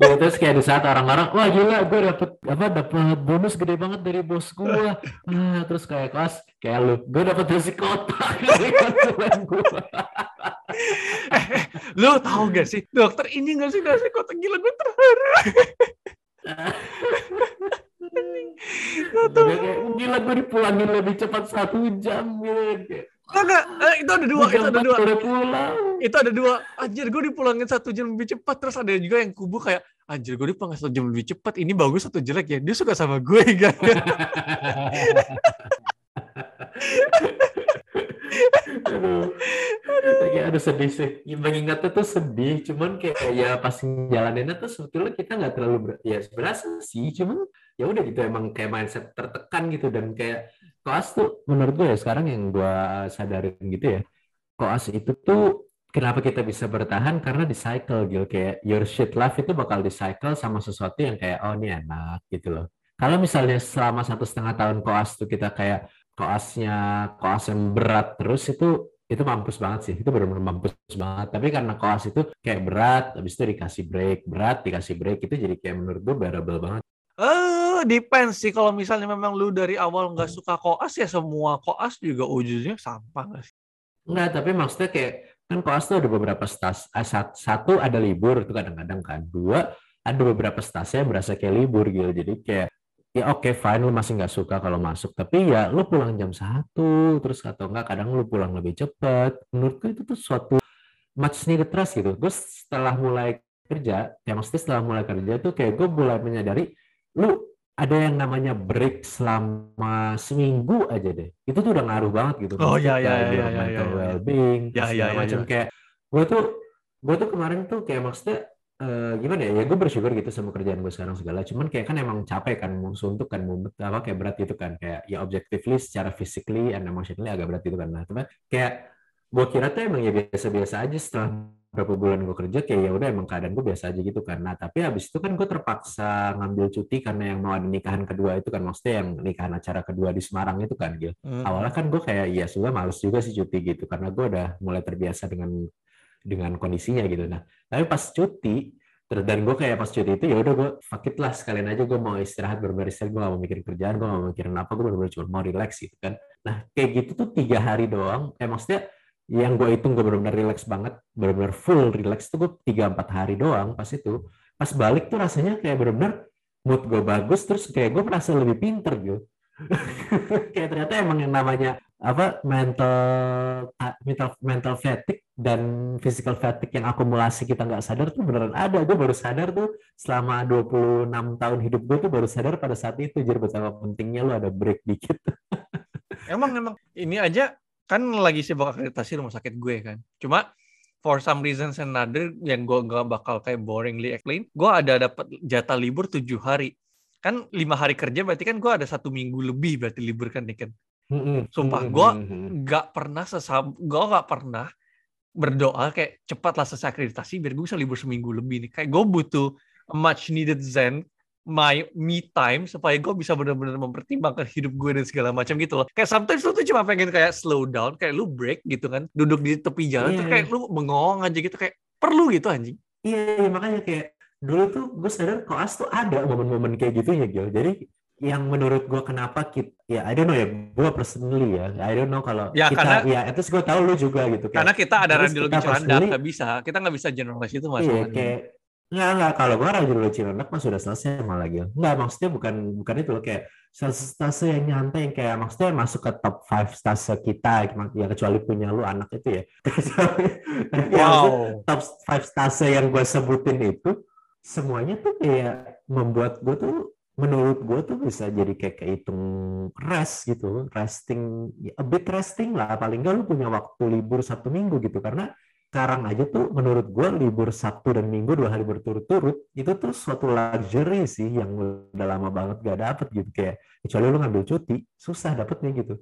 Ya, terus kayak di saat orang-orang, wah gila, gue dapet apa dapat bonus gede banget dari bos gue. Ah, terus kayak kelas, kayak lu, gue dapet nasi kotak dari konsulen gue. lu tahu gak sih? Dokter ini gak sih nasi kotak gila gue terharu Udah kayak, gila gue dipulangin lebih cepat satu jam gitu. Enggak, eh, itu ada dua, "Gua itu ada dua. udah pulang. Itu ada dua. Anjir, gue dipulangin satu jam lebih cepat. Terus ada juga yang kubu kayak, anjir, gue dipulangin satu jam lebih cepat. Ini bagus atau jelek ya? Dia suka sama gue, kan? aduh, kayak aduh sedih sih. Ya, Mengingatnya tuh sedih, cuman kayak ya pas jalaninnya tuh sebetulnya kita nggak terlalu ber- ya berasa sih, cuman ya udah gitu emang kayak mindset tertekan gitu dan kayak koas tuh menurut gue ya sekarang yang gue sadarin gitu ya, koas itu tuh kenapa kita bisa bertahan karena di cycle gitu kayak your shit life itu bakal di cycle sama sesuatu yang kayak oh ini enak gitu loh. Kalau misalnya selama satu setengah tahun koas tuh kita kayak koasnya koas yang berat terus itu itu mampus banget sih. Itu benar-benar mampus banget. Tapi karena koas itu kayak berat habis itu dikasih break. Berat dikasih break itu jadi kayak menurut gue bearable banget. Eh, depends sih. Kalau misalnya memang lu dari awal nggak suka koas, ya semua koas juga ujungnya sampah nggak sih? enggak tapi maksudnya kayak kan koas tuh ada beberapa stas eh, sat- satu ada libur itu kadang-kadang kan. Dua ada beberapa stasnya berasa kayak libur gitu. Jadi kayak ya oke fine lu masih nggak suka kalau masuk. Tapi ya lu pulang jam satu terus atau enggak kadang lu pulang lebih cepat menurutku itu tuh suatu much needed trust gitu. Gue setelah mulai kerja ya maksudnya setelah mulai kerja tuh kayak gue mulai menyadari lu ada yang namanya break selama seminggu aja deh. Itu tuh udah ngaruh banget gitu. Oh, Maksudnya ya, ya, kayak ya, your ya, ya, mental ya. well-being Ya, segala ya, ya, macam. Ya. kayak gue tuh gue tuh kemarin tuh kayak maksudnya eh, gimana ya? Ya gue bersyukur gitu sama kerjaan gue sekarang segala. Cuman kayak kan emang capek kan mau suntuk kan mau apa kayak berat gitu kan. Kayak ya objectively secara physically and emotionally agak berat gitu kan. Nah cuman kayak gue kira tuh emang ya biasa-biasa aja setelah berapa bulan gue kerja kayak ya udah emang keadaan gue biasa aja gitu kan. Nah tapi habis itu kan gue terpaksa ngambil cuti karena yang mau ada nikahan kedua itu kan. Maksudnya yang nikahan acara kedua di Semarang itu kan gitu Hmm. awalnya kan gue kayak ya sudah males juga sih cuti gitu. Karena gue udah mulai terbiasa dengan dengan kondisinya gitu. Nah tapi pas cuti terus dan gue kayak pas cuti itu ya udah gue fuck it lah sekalian aja gue mau istirahat bener istirahat gue gak mau mikirin kerjaan gue gak mau mikirin apa gue bener-bener cuma mau relax gitu kan. Nah kayak gitu tuh tiga hari doang. Eh maksudnya yang gue hitung gue bener-bener relax banget bener-bener full relax tuh gue tiga empat hari doang pas itu. Pas balik tuh rasanya kayak bener-bener mood gue bagus terus kayak gue merasa lebih pinter gitu. Kayak ternyata emang yang namanya apa mental mental mental fatigue dan physical fatigue yang akumulasi kita nggak sadar tuh beneran ada gue baru sadar tuh selama 26 tahun hidup gue tuh baru sadar pada saat itu jadi betapa pentingnya lu ada break dikit Emang emang ini aja kan lagi sibuk akreditasi rumah sakit gue kan. Cuma for some reasons another yang gue gak bakal kayak boringly explain, gue ada dapat jatah libur tujuh hari. Kan lima hari kerja berarti kan gue ada satu minggu lebih berarti libur kan nih kan. Sumpah, gua- Gak pernah sesam, gue gak pernah berdoa kayak cepatlah selesai akreditasi biar gue bisa libur seminggu lebih nih. Kayak gue butuh a much needed zen my me time supaya gue bisa benar-benar mempertimbangkan hidup gue dan segala macam gitu loh. Kayak sometimes lu tuh cuma pengen kayak slow down, kayak lu break gitu kan, duduk di tepi jalan tuh Iya. kayak lu bengong aja gitu kayak perlu gitu anjing. Iya, iya, makanya kayak dulu tuh gue sadar koas tuh ada momen-momen kayak gitu ya Gil. Jadi yang menurut gue kenapa kita ya I don't know ya gue personally ya I don't know kalau Ya, kita karena- ya itu gue tahu lu juga gitu kayak Karena kita ada radiologi Cilandak, nggak bisa. Kita nggak bisa generalize itu iya masalahnya. kayak nggak nggak kalau gue radiologi Cilandak mah sudah selesai malah Gil nggak maksudnya bukan bukan itu loh kayak stase yang nyantai yang kayak maksudnya masuk ke top 5 stase kita ya kecuali punya lu anak itu ya ya, Wow. top 5 stase yang gue sebutin itu semuanya tuh kayak membuat gue tuh menurut gue tuh bisa jadi kayak kehitung rest gitu resting ya, a bit resting lah paling nggak lu punya waktu libur satu minggu gitu karena sekarang aja tuh menurut gue libur Sabtu dan Minggu dua hari berturut-turut itu tuh suatu luxury sih yang udah lama banget gak dapet gitu kayak kecuali lu ngambil cuti susah dapetnya gitu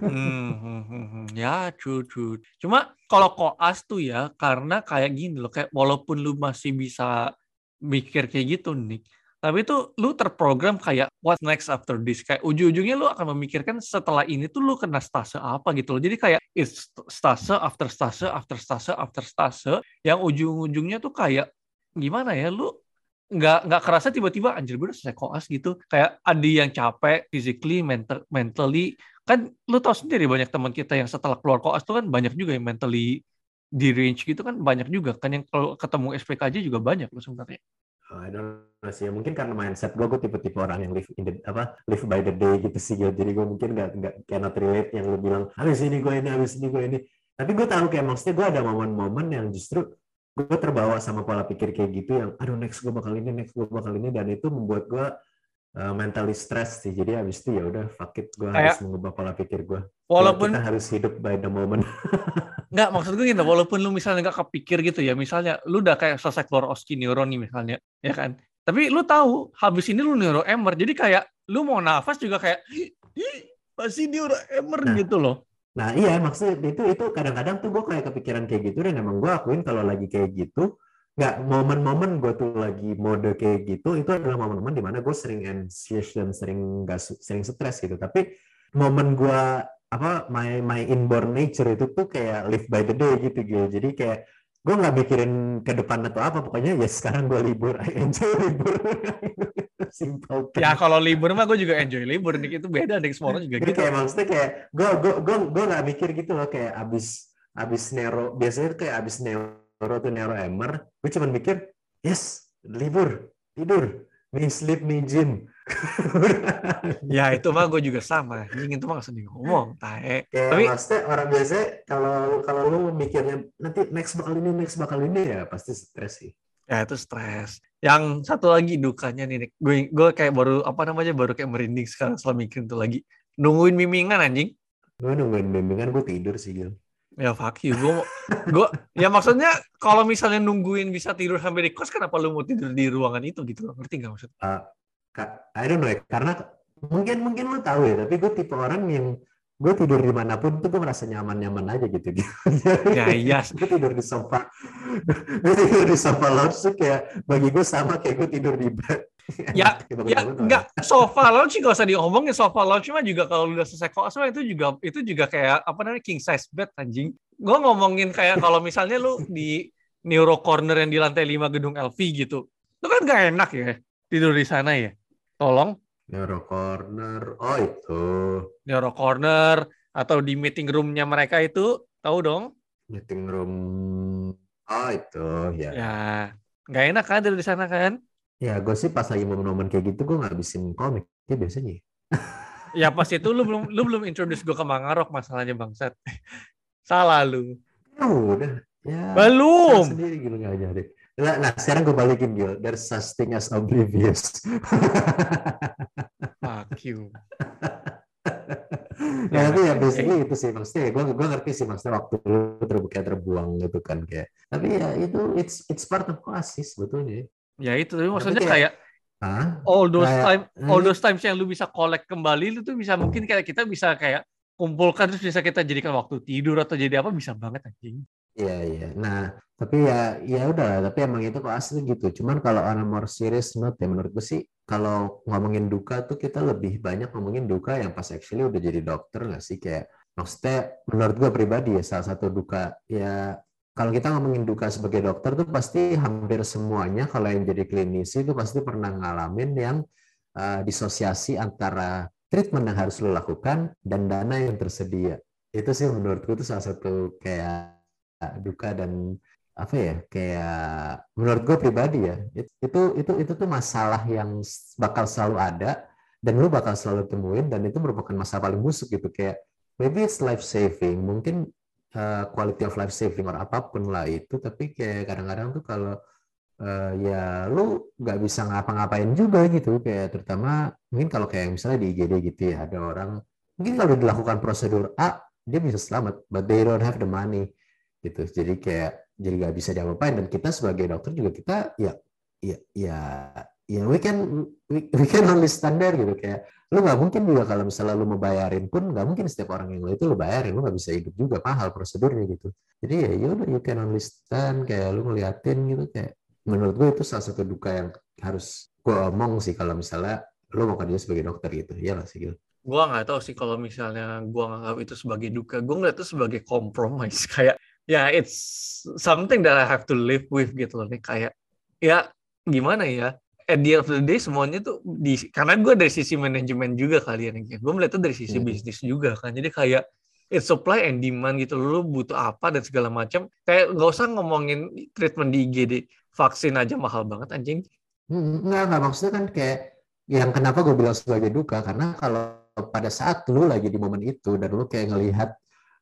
Hmm, hmm, hmm, hmm. ya true true. Cuma kalau koas tuh ya karena kayak gini loh, kayak walaupun lu masih bisa mikir kayak gitu nih, tapi itu lu terprogram kayak what next after this. Kayak ujung-ujungnya lu akan memikirkan setelah ini tuh lu kena stase apa gitu loh. Jadi kayak it's stase after stase after stase after stase yang ujung-ujungnya tuh kayak gimana ya lu nggak nggak kerasa tiba-tiba anjir gue udah selesai koas gitu kayak ada yang capek physically mental mentally kan lu tau sendiri banyak teman kita yang setelah keluar koas tuh kan banyak juga yang mentally di range gitu kan banyak juga kan yang kalau ketemu SPK aja juga banyak loh sebenarnya I don't know sih. Mungkin karena mindset gue, gue tipe-tipe orang yang live in the, apa live by the day gitu sih. Gitu. Jadi gue mungkin nggak nggak cannot relate yang lu bilang habis ini gue ini, habis ini gue ini. Tapi gue tahu kayak maksudnya gue ada momen-momen yang justru gue terbawa sama pola pikir kayak gitu yang aduh next gue bakal ini, next gue bakal ini dan itu membuat gue uh, mentally stress sih. Jadi habis itu ya udah fuck it, gue harus mengubah pola pikir gue. walaupun kita harus hidup by the moment. nggak maksud gue gini walaupun lu misalnya nggak kepikir gitu ya misalnya lu udah kayak selesai keluar oski neuro nih misalnya ya kan tapi lu tahu habis ini lu neuro emer jadi kayak lu mau nafas juga kayak pasti neuro emer Nah. gitu loh Nah iya maksudnya itu itu kadang-kadang tuh gue kayak kepikiran kayak gitu dan emang gue akuin kalau lagi kayak gitu nggak momen-momen gue tuh lagi mode kayak gitu itu adalah momen-momen di mana gue sering anxious dan sering su- sering stres gitu. Tapi momen gue apa my my inborn nature itu tuh kayak live by the day gitu gitu jadi kayak gue nggak mikirin ke depan atau apa pokoknya ya sekarang gue libur I enjoy libur. Simple ya kalau libur mah gue juga enjoy libur nih itu beda nih semua orang juga Jadi gitu. kayak maksudnya kayak gue gue gue gue nggak mikir gitu loh kayak abis abis Nero biasanya kayak abis Nero tuh Nero Emer gue cuma mikir yes libur tidur me sleep me gym Ya itu mah gue juga sama. Anjing itu mah langsung ngomong, tae. Kayak Tapi maksudnya orang biasa kalau kalau lu mikirnya nanti next bakal ini next bakal ini ya pasti stres sih. ya itu stres. Yang satu lagi dukanya nih, gue gue kayak baru apa namanya baru kayak merinding sekarang setelah mikirin tuh lagi. Nungguin mimingan anjing. Gue nungguin bimbingan gue tidur sih Gil. Ya fuck you. Gue gue ya maksudnya kalau misalnya nungguin bisa tidur sampai di kos kenapa lu mau tidur di ruangan itu gitu loh. Ngerti gak maksud? Uh, Ka- I don't know ya, karena mungkin mungkin lu tahu ya, tapi gue tipe orang yang gue tidur di mana pun tuh gue merasa nyaman-nyaman aja gitu. Ya iya. gue tidur di sofa, gue tidur di sofa lounge tuh kayak bagi gue sama kayak gue tidur di bed. Ya, Ya enggak sofa lounge nggak usah diomongin sofa lounge mah juga kalau udah selesai kos mah itu juga itu juga kayak apa namanya king size bed anjing. Gue ngomongin kayak kalau misalnya lu di Neuro Corner yang di lantai 5 gedung LV gitu. Itu kan gak enak ya tidur di sana ya. Tolong Neuro corner, oh itu Neuro Corner atau di meeting roomnya mereka itu tahu dong. meeting room, oh itu ya. Ya nggak enak kan tidur di sana kan. Ya gue sih pas lagi momen-momen kayak gitu gue ngabisin komik ya biasanya. Ya pas itu lu belum lu belum introduce gue ke Mangarok masalahnya bangsat. Salah lu. Ya udah, ya. Belum. Sendiri gitu nggak jadi. Nah, nah, sekarang gue balikin Gil. There's such thing as oblivious. Fuck you. nah, tapi ya basically itu sih maksudnya gue gue ngerti sih maksudnya waktu lu terbuka terbuang gitu kan kayak tapi ya itu it's it's part of class sih sebetulnya Ya itu tapi maksudnya kayak- kayak Hah? all those Kayak- time Hmm. all those times yang lu bisa collect kembali lu tuh bisa mungkin kayak kita bisa kayak kumpulkan terus bisa kita jadikan waktu tidur atau jadi apa bisa banget anjing. Iya iya. Nah tapi ya ya udah tapi emang itu kok asli gitu. Cuman kalau a more serious note ya menurut gue sih kalau ngomongin duka tuh kita lebih banyak ngomongin duka yang pas actually udah jadi dokter nggak sih kayak maksudnya menurut gue pribadi ya salah satu duka ya kalau kita ngomongin duka sebagai dokter tuh pasti hampir semuanya kalau yang jadi klinisi itu pasti pernah ngalamin yang uh, disosiasi antara treatment yang harus lo lakukan dan dana yang tersedia. Itu sih menurutku itu salah satu kayak duka dan apa ya kayak menurut gue pribadi ya it- itu itu itu tuh masalah yang bakal selalu ada dan lu bakal selalu temuin dan itu merupakan masalah paling busuk gitu kayak maybe it's life saving mungkin uh, quality of life saving or apa pun lah itu. Tapi kayak kadang-kadang tuh kalau uh, ya lu nggak bisa ngapa-ngapain juga gitu. Kayak terutama mungkin kalau kayak misalnya di IGD gitu ya ada orang mungkin kalau dilakukan prosedur A dia bisa selamat but they don't have the money gitu. Jadi kayak jadi nggak bisa diapa-apain. Dan kita sebagai dokter juga kita ya ya ya ya we can we, we can only stand gitu. Kayak lu nggak mungkin juga kalau misalnya lu mau bayarin pun nggak mungkin setiap orang yang lu itu lu bayarin. Lu nggak bisa hidup juga mahal prosedurnya gitu. Jadi ya yaudah you can only stand kayak lu ngeliatin gitu kayak menurut gue itu salah satu duka yang harus gue omong sih kalau misalnya lu mau kerja sebagai dokter gitu. Ya lah sih gitu Gua nggak tahu sih kalau misalnya gua nganggap itu sebagai duka, gua ngeliat itu sebagai compromise. Kayak ya it's something that I have to live with gitu loh nih. Kayak ya gimana ya at the end of the day semuanya tuh di karena gue dari sisi manajemen juga kalian ya gue melihat itu dari sisi Hmm. bisnis juga kan. Jadi kayak it's supply and demand gitu. Lu butuh apa dan segala macam. Kayak nggak usah ngomongin treatment di IGD vaksin aja mahal banget anjing. Hmm, Enggak, enggak maksudnya kan kayak yang kenapa gue bilang sebagai duka karena kalau pada saat lu lagi di momen itu dan lu kayak ngelihat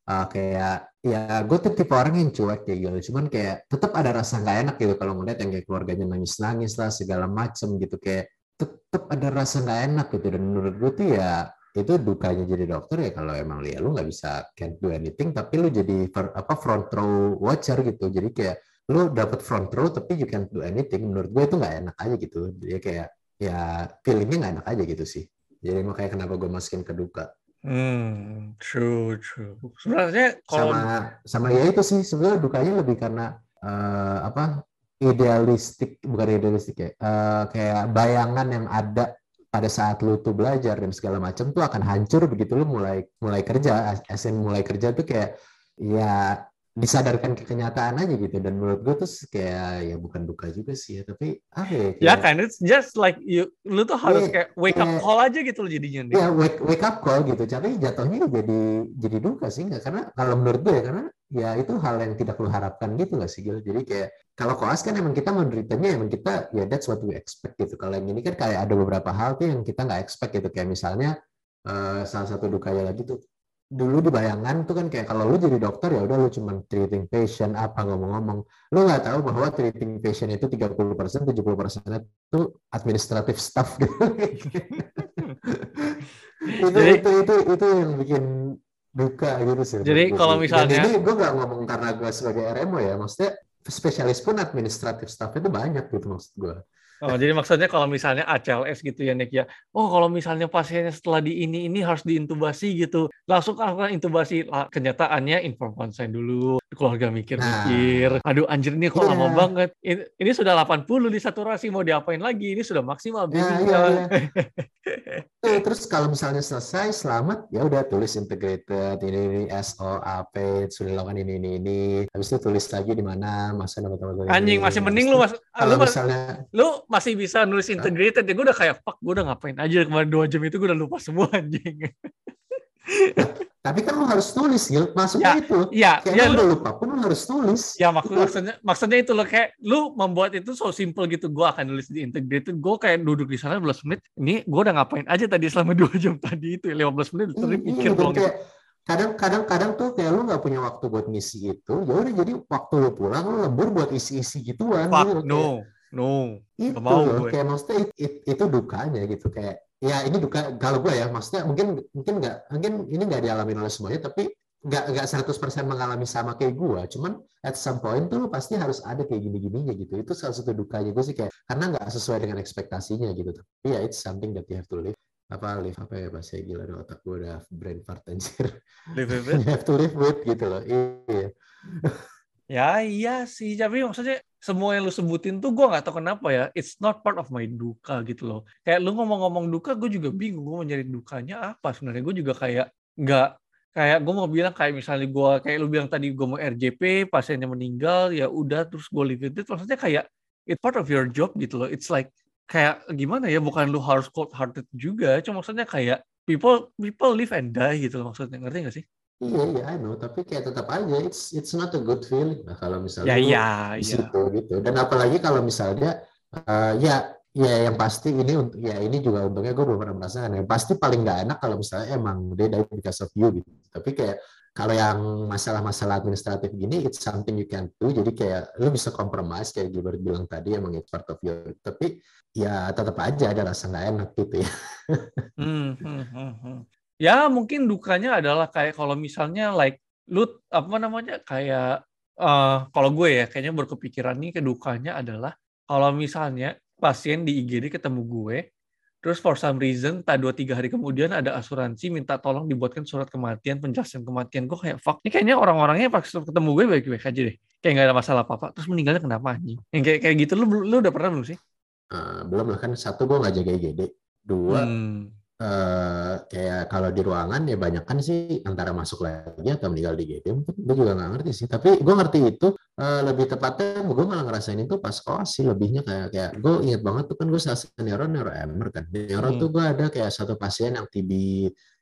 uh, kayak ya gue tuh tipe orang yang cuek kayak gitu. Cuman kayak tetap ada rasa nggak enak gitu kalau ngeliat yang kayak keluarganya nangis-nangis lah segala macem gitu. Kayak tetap ada rasa nggak enak gitu. Dan menurut gue tuh ya itu dukanya jadi dokter ya kalau emang ya lu nggak bisa can't do anything tapi lu jadi apa front row watcher gitu. Jadi kayak lu dapat front row tapi you can't do anything. Menurut gue itu nggak enak aja gitu. Dia kayak ya feelingnya nggak enak aja gitu sih. Jadi makanya kenapa gue masukin ke duka hmm true true. Sebenarnya kalau sama sama ya itu sih. Sebenarnya dukanya lebih karena eh, apa idealistik bukan idealistik ya eh, kayak bayangan yang ada pada saat lu tuh belajar dan segala macam tuh akan hancur begitu lu mulai mulai kerja asen mulai kerja tuh kayak ya disadarkan ke kenyataan aja gitu. Dan menurut gue tuh kayak ya bukan duka juga sih ya tapi apa ya ya kan it's just like you lu tuh harus Iya, kayak wake up call aja gitu loh jadinya ya wake wake up call gitu. Tapi jatuhnya jadi jadi duka sih nggak? Karena kalau menurut gue ya karena ya itu hal yang tidak lu harapkan gitu nggak sih Gil? Jadi kayak kalau koas kan emang kita menderitanya emang kita ya that's what we expect gitu. Kalau yang ini kan kayak ada beberapa hal tuh yang kita nggak expect gitu. Kayak misalnya eh, salah satu dukanya lagi tuh dulu di bayangan tuh kan kayak kalau lu jadi dokter ya udah lu cuma treating patient apa ngomong-ngomong. Lu nggak tahu bahwa treating patient itu 30% 70% itu administrative staff. Gitu itu, Jadi- itu itu itu yang bikin duka gitu sih Jadi kalau misalnya- Dan ini gue nggak ngomong karena gue sebagai RMO ya maksudnya spesialis pun administratif staff itu banyak gitu maksud gue Oh, jadi maksudnya kalau misalnya ACLS gitu ya Nick ya. Oh, kalau misalnya pasiennya setelah di ini ini harus diintubasi gitu. Langsung lakukan intubasi. Lah, kenyataannya inform konsen dulu. Keluarga mikir-mikir. Aduh anjir ini kok Iya. lama banget. Ini, ini sudah 80 di saturasi mau diapain lagi? Ini sudah maksimal. Baby. iya, iya. Tuh, terus kalau misalnya selesai selamat ya udah tulis integrated ini ini SO AP sudah dilakukan ini ini ini habis itu tulis lagi di mana masa teman Anjing masih mending lu mas, kalau lu, misalnya lu masih bisa nulis integrated ya gue udah kayak fuck gue udah ngapain aja kemarin dua jam itu gue udah lupa semua anjing. Tapi kan lu harus tulis Gil. Maksudnya itu ya kayak ya lu lu udah lupa pun lu harus tulis ya maksud, maksudnya maksudnya itu loh kayak lu membuat itu so simple gitu gue akan nulis di integrated gue kayak duduk di sana 15 menit ini gue udah ngapain aja tadi selama dua jam tadi itu 15 menit Iya, terus iya, pikir dan doang kayak kadang-kadang kadang tuh kayak lu nggak punya waktu buat ngisi itu ya udah jadi waktu lu pulang lu lembur buat isi-isi gituan fuck gitu. Kayak- no itu mau gue. kayak maksudnya it- it- itu dukanya gitu kayak ya ini duka kalau gue ya maksudnya mungkin mungkin nggak mungkin ini nggak dialami oleh semuanya tapi nggak nggak 100% mengalami sama kayak gue. Cuman at some point tuh pasti harus ada kayak gini-gininya gitu. Itu salah satu dukanya gue sih kayak karena nggak sesuai dengan ekspektasinya gitu. Tapi ya it's something that you have to live apa live apa ya bahasa gila deh, otak gue udah brain fart anjir. Live with it. you have to live with gitu loh iya. Ya iya sih, tapi maksudnya semua yang lu sebutin tuh gue nggak tahu kenapa ya, it's not part of my duka gitu loh. Kayak lu ngomong-ngomong duka, gue juga bingung gue mau nyari dukanya apa sebenarnya. Gue juga kayak nggak kayak gue mau bilang kayak misalnya gue kayak lu bilang tadi gue mau RJP, pasiennya meninggal, ya udah terus gue live it. Maksudnya kayak it's part of your job gitu loh. It's like kayak gimana ya, bukan lu harus cold hearted juga, cuma maksudnya kayak people people live and die gitu loh maksudnya. Ngerti gak sih? Iya iya. I know. Tapi kayak tetap aja it's it's not a good feeling lah kalau Ya misalnya lu iya, di iya. situ gitu. Dan apalagi kalau misalnya eh, ya ya yang pasti ini untuk ya ini juga untungnya gue belum pernah merasakan. Yang pasti paling nggak enak kalau misalnya emang dia die because of you gitu. Tapi kayak kalau yang masalah-masalah administratif gini it's something you can do. Jadi kayak lu bisa compromise kayak Gilbert bilang tadi emang it's part of you tapi ya tetap aja ada rasa nggak enak gitu ya. Hmm, hmm, hmm, hmm. Ya mungkin dukanya adalah kayak kalau misalnya like lu apa namanya kayak eh kalau gue ya kayaknya berkepikiran nih kedukanya adalah kalau misalnya pasien di IGD ketemu gue terus for some reason tak dua tiga hari kemudian ada asuransi minta tolong dibuatkan surat kematian penjelasan kematian gue kayak fuck ini kayaknya orang-orangnya pas ketemu gue baik-baik aja deh. Kayak nggak ada masalah apa-apa. Terus meninggalnya kenapa anjing? Yang kayak kayak gitu lu lu udah pernah belum sih? Eh, belum lah kan. Satu gue nggak jaga IGD dua Hmm. Eh kayak kalau di ruangan ya banyak kan sih antara masuk lagi atau meninggal di IGD mungkin gue juga nggak ngerti sih tapi gue ngerti itu eh, lebih tepatnya gue malah ngerasain itu pas koas sih lebihnya kayak kayak gue inget banget tuh kan gue satu neuro neuro emer kan neuro Hmm. tuh gue ada kayak satu pasien yang TB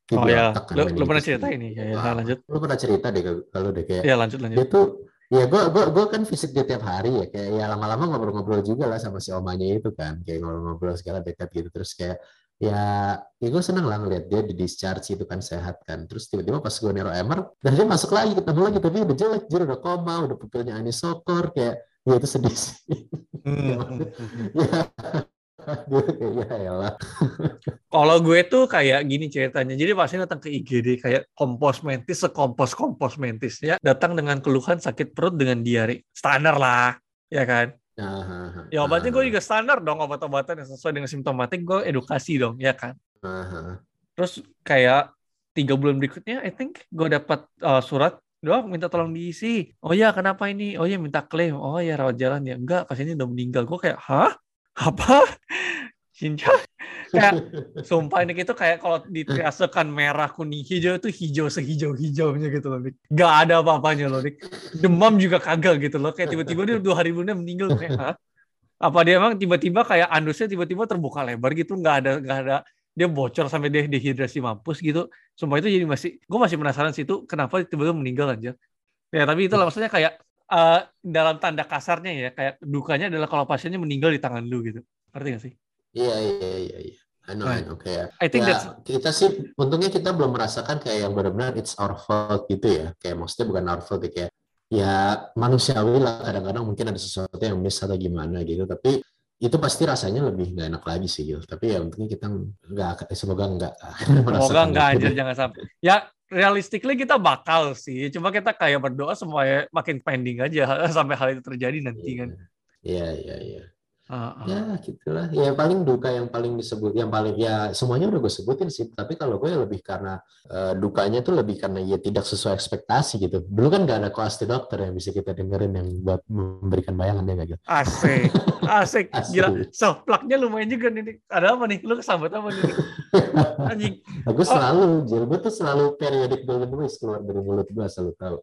TB Oh ya, otak kan lu, lu pernah gitu. cerita ini ya, ya Wah, lanjut. lu pernah cerita deh kalau deh kayak Ya lanjut lanjut. dia tuh ya gue gue gue kan visit dia tiap hari ya kayak ya lama-lama ngobrol-ngobrol juga lah sama si omanya itu kan kayak ngobrol-ngobrol segala dekat gitu terus kayak ya ya gue seneng lah ngeliat dia di discharge itu kan sehat kan terus tiba-tiba pas gue nero emer dan dia masuk lagi ketemu lagi tapi udah jelek jir udah koma udah pupilnya anisokor kayak ya itu sedih sih Hmm, Ya, ya ya elah Kalau gue tuh kayak gini ceritanya. Jadi pasien datang ke IGD kayak kompos mentis, sekompos kompos mentis ya. Datang dengan keluhan sakit perut dengan diare. Standar lah, ya kan? Nah, Ya obatnya gue juga standar dong obat-obatan yang sesuai dengan simptomatik gue edukasi dong, ya kan? ah, Terus kayak tiga bulan berikutnya, I think gue dapat uh, surat Dok, minta tolong diisi. Oh ya, kenapa ini? Oh ya, minta klaim. Oh ya, rawat jalan ya. Enggak, pasiennya udah meninggal. Gue kayak, hah? Apa? Shinchan kayak sumpah ini itu kayak kalau ditriasekan merah kuning hijau itu hijau sehijau hijaunya gitu loh Dik. Gak ada apa-apanya loh Dik. Demam juga kagak gitu loh. Kayak tiba-tiba dia dua hari kemudian meninggal kayak Hah? apa dia emang tiba-tiba kayak anusnya tiba-tiba terbuka lebar gitu? Nggak ada nggak ada. Dia bocor sampai dia dehidrasi mampus gitu. Sumpah itu jadi masih gue masih penasaran sih itu kenapa tiba-tiba meninggal aja ya tapi itu maksudnya kayak uh, dalam tanda kasarnya ya kayak dukanya adalah kalau pasiennya meninggal di tangan lu gitu. Ngerti gak sih Iya iya iya iya. I know, I know. Kayak I think ya, that's kita sih untungnya kita belum merasakan kayak yang benar-benar it's our fault gitu ya. Kayak maksudnya bukan our fault ya, kayak ya manusiawi lah kadang-kadang mungkin ada sesuatu yang miss atau gimana gitu. Tapi itu pasti rasanya lebih nggak enak lagi sih gitu. Tapi ya untungnya kita nggak eh, semoga nggak semoga merasakan nggak anjir jangan sampai ya realistically kita bakal sih cuma kita kayak berdoa supaya makin pending aja sampai hal itu terjadi nanti kan Iya iya iya. Ah, ah. Ya gitulah. Ya paling duka yang paling disebut, yang paling ya semuanya udah gue sebutin sih. Tapi kalau gue lebih karena eh, dukanya tuh lebih karena ya tidak sesuai ekspektasi gitu. Dulu kan nggak ada koas the dokter yang bisa kita dengerin yang buat memberikan bayangan ya nggak gitu. asik asik gila Asik. soplaknya lumayan juga nih ada apa nih lu kesambet apa nih anjing Nah, gue selalu, Jil, gue tuh selalu periodic golden voice keluar dari mulut gue selalu tahu.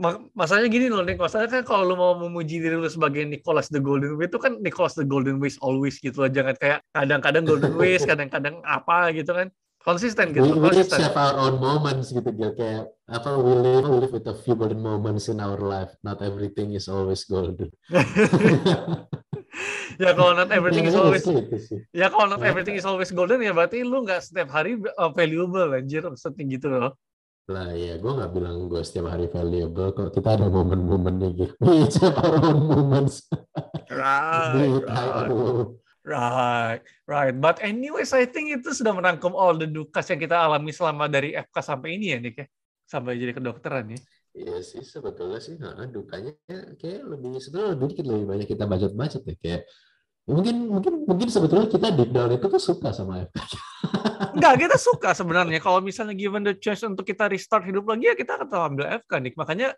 Ma- masalahnya gini loh, Nick. Masalahnya kan kalau lu mau memuji diri lu sebagai Nicholas the Golden Way itu kan Nicholas the Golden Ways always gitu loh. Jangan kayak kadang-kadang Golden Ways, kadang-kadang apa gitu kan. Konsisten We, gitu, we konsisten. have our own moments gitu, Gil. Kayak apa we live, we live with a few golden moments in our life. Not everything is always golden. ya kalau not everything is Ya, always ya kalau not Ya. everything is always golden ya berarti lu nggak setiap hari uh, valuable anjir maksudnya gitu loh. Lah ya, gue nggak bilang gue setiap hari valuable kok. Kita ada momen-momennya gitu. We each have our own moments. Right, right, right, right. But anyways, I think itu sudah merangkum all the dukas yang kita alami selama dari FK sampai ini ya, Nick ya. Sampai jadi kedokteran ya. Iya sih sebetulnya sih nah, dukanya kayak lebih lebih dikit lebih banyak kita bacot-bacot ya kayak mungkin mungkin mungkin sebetulnya kita deep down itu tuh suka sama FK. Enggak, kita suka sebenarnya. Kalau misalnya given the chance untuk kita restart hidup lagi, ya kita akan ambil FK, Nick. Makanya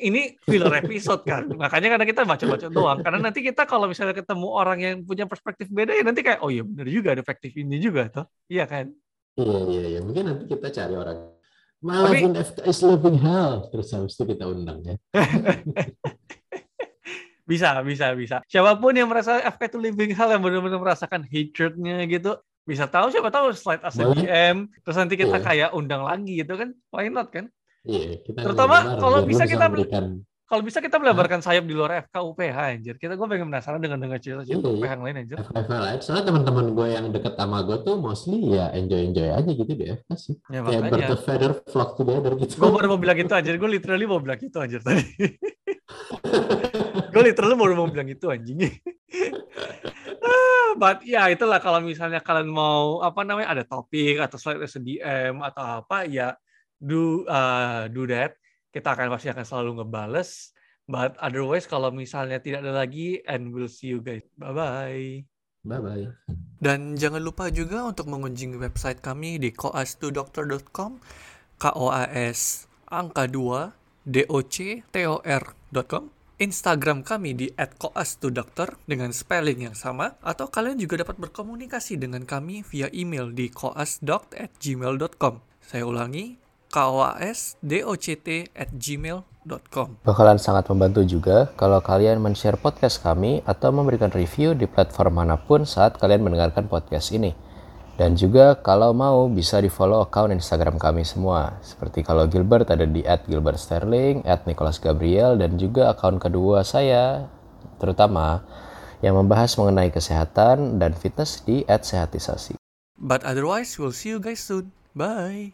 ini filler episode kan. Makanya kadang kita baca-baca doang. Karena nanti kita kalau misalnya ketemu orang yang punya perspektif beda, ya nanti kayak, oh iya bener juga, ada perspektif ini juga. Toh. Iya kan? Iya iya iya mungkin nanti kita cari orang My Tapi- FK is living hell terus habis itu kita undang ya. Bisa, bisa, bisa. Siapa pun yang merasa FK itu living hell yang benar-benar merasakan hatrednya gitu, bisa tahu siapa tahu slide as terus nanti kita Iya. kayak undang lagi gitu kan. Why not kan? Iya kita Terutama kalau lu bisa kita- memberikan Kalau bisa kita melebarkan sayap di luar FK UPH anjir. Kita gue pengen penasaran dengan dengar cerita-cerita Iya, iya. UPH yang lain anjir. FK lain. Soalnya teman-teman gue yang deket sama gue tuh mostly ya enjoy-enjoy aja gitu di FK sih. Ya Kayak bird of feather flock together gitu. Gue baru mau bilang itu anjir. Gue literally mau bilang itu anjir tadi. gue literally baru mau bilang itu anjing. Ah, But ya itulah kalau misalnya kalian mau apa namanya ada topik atau slide as a DM atau apa ya do uh, do that. Kita akan pasti akan selalu ngebales. But otherwise kalau misalnya tidak ada lagi and we'll see you guys. Bye bye. Bye-bye. Dan jangan lupa juga untuk mengunjungi website kami di koas2doctor.com K-O-A-S angka 2 D-O-C-T-O-R.com Instagram kami di @koas2doctor dengan spelling yang sama atau kalian juga dapat berkomunikasi dengan kami via email di koasdoct@gmail.com. Saya ulangi koasdoct@gmail.com. Bakalan sangat membantu juga kalau kalian men-share podcast kami atau memberikan review di platform mana pun saat kalian mendengarkan podcast ini. Dan juga kalau mau bisa di-follow account Instagram kami semua. Seperti kalau Gilbert ada di @gilbertsterling, @nicholasgabriel dan juga akun kedua saya terutama yang membahas mengenai kesehatan dan fitness di @sehatisasi. But otherwise, we'll see you guys soon. Bye.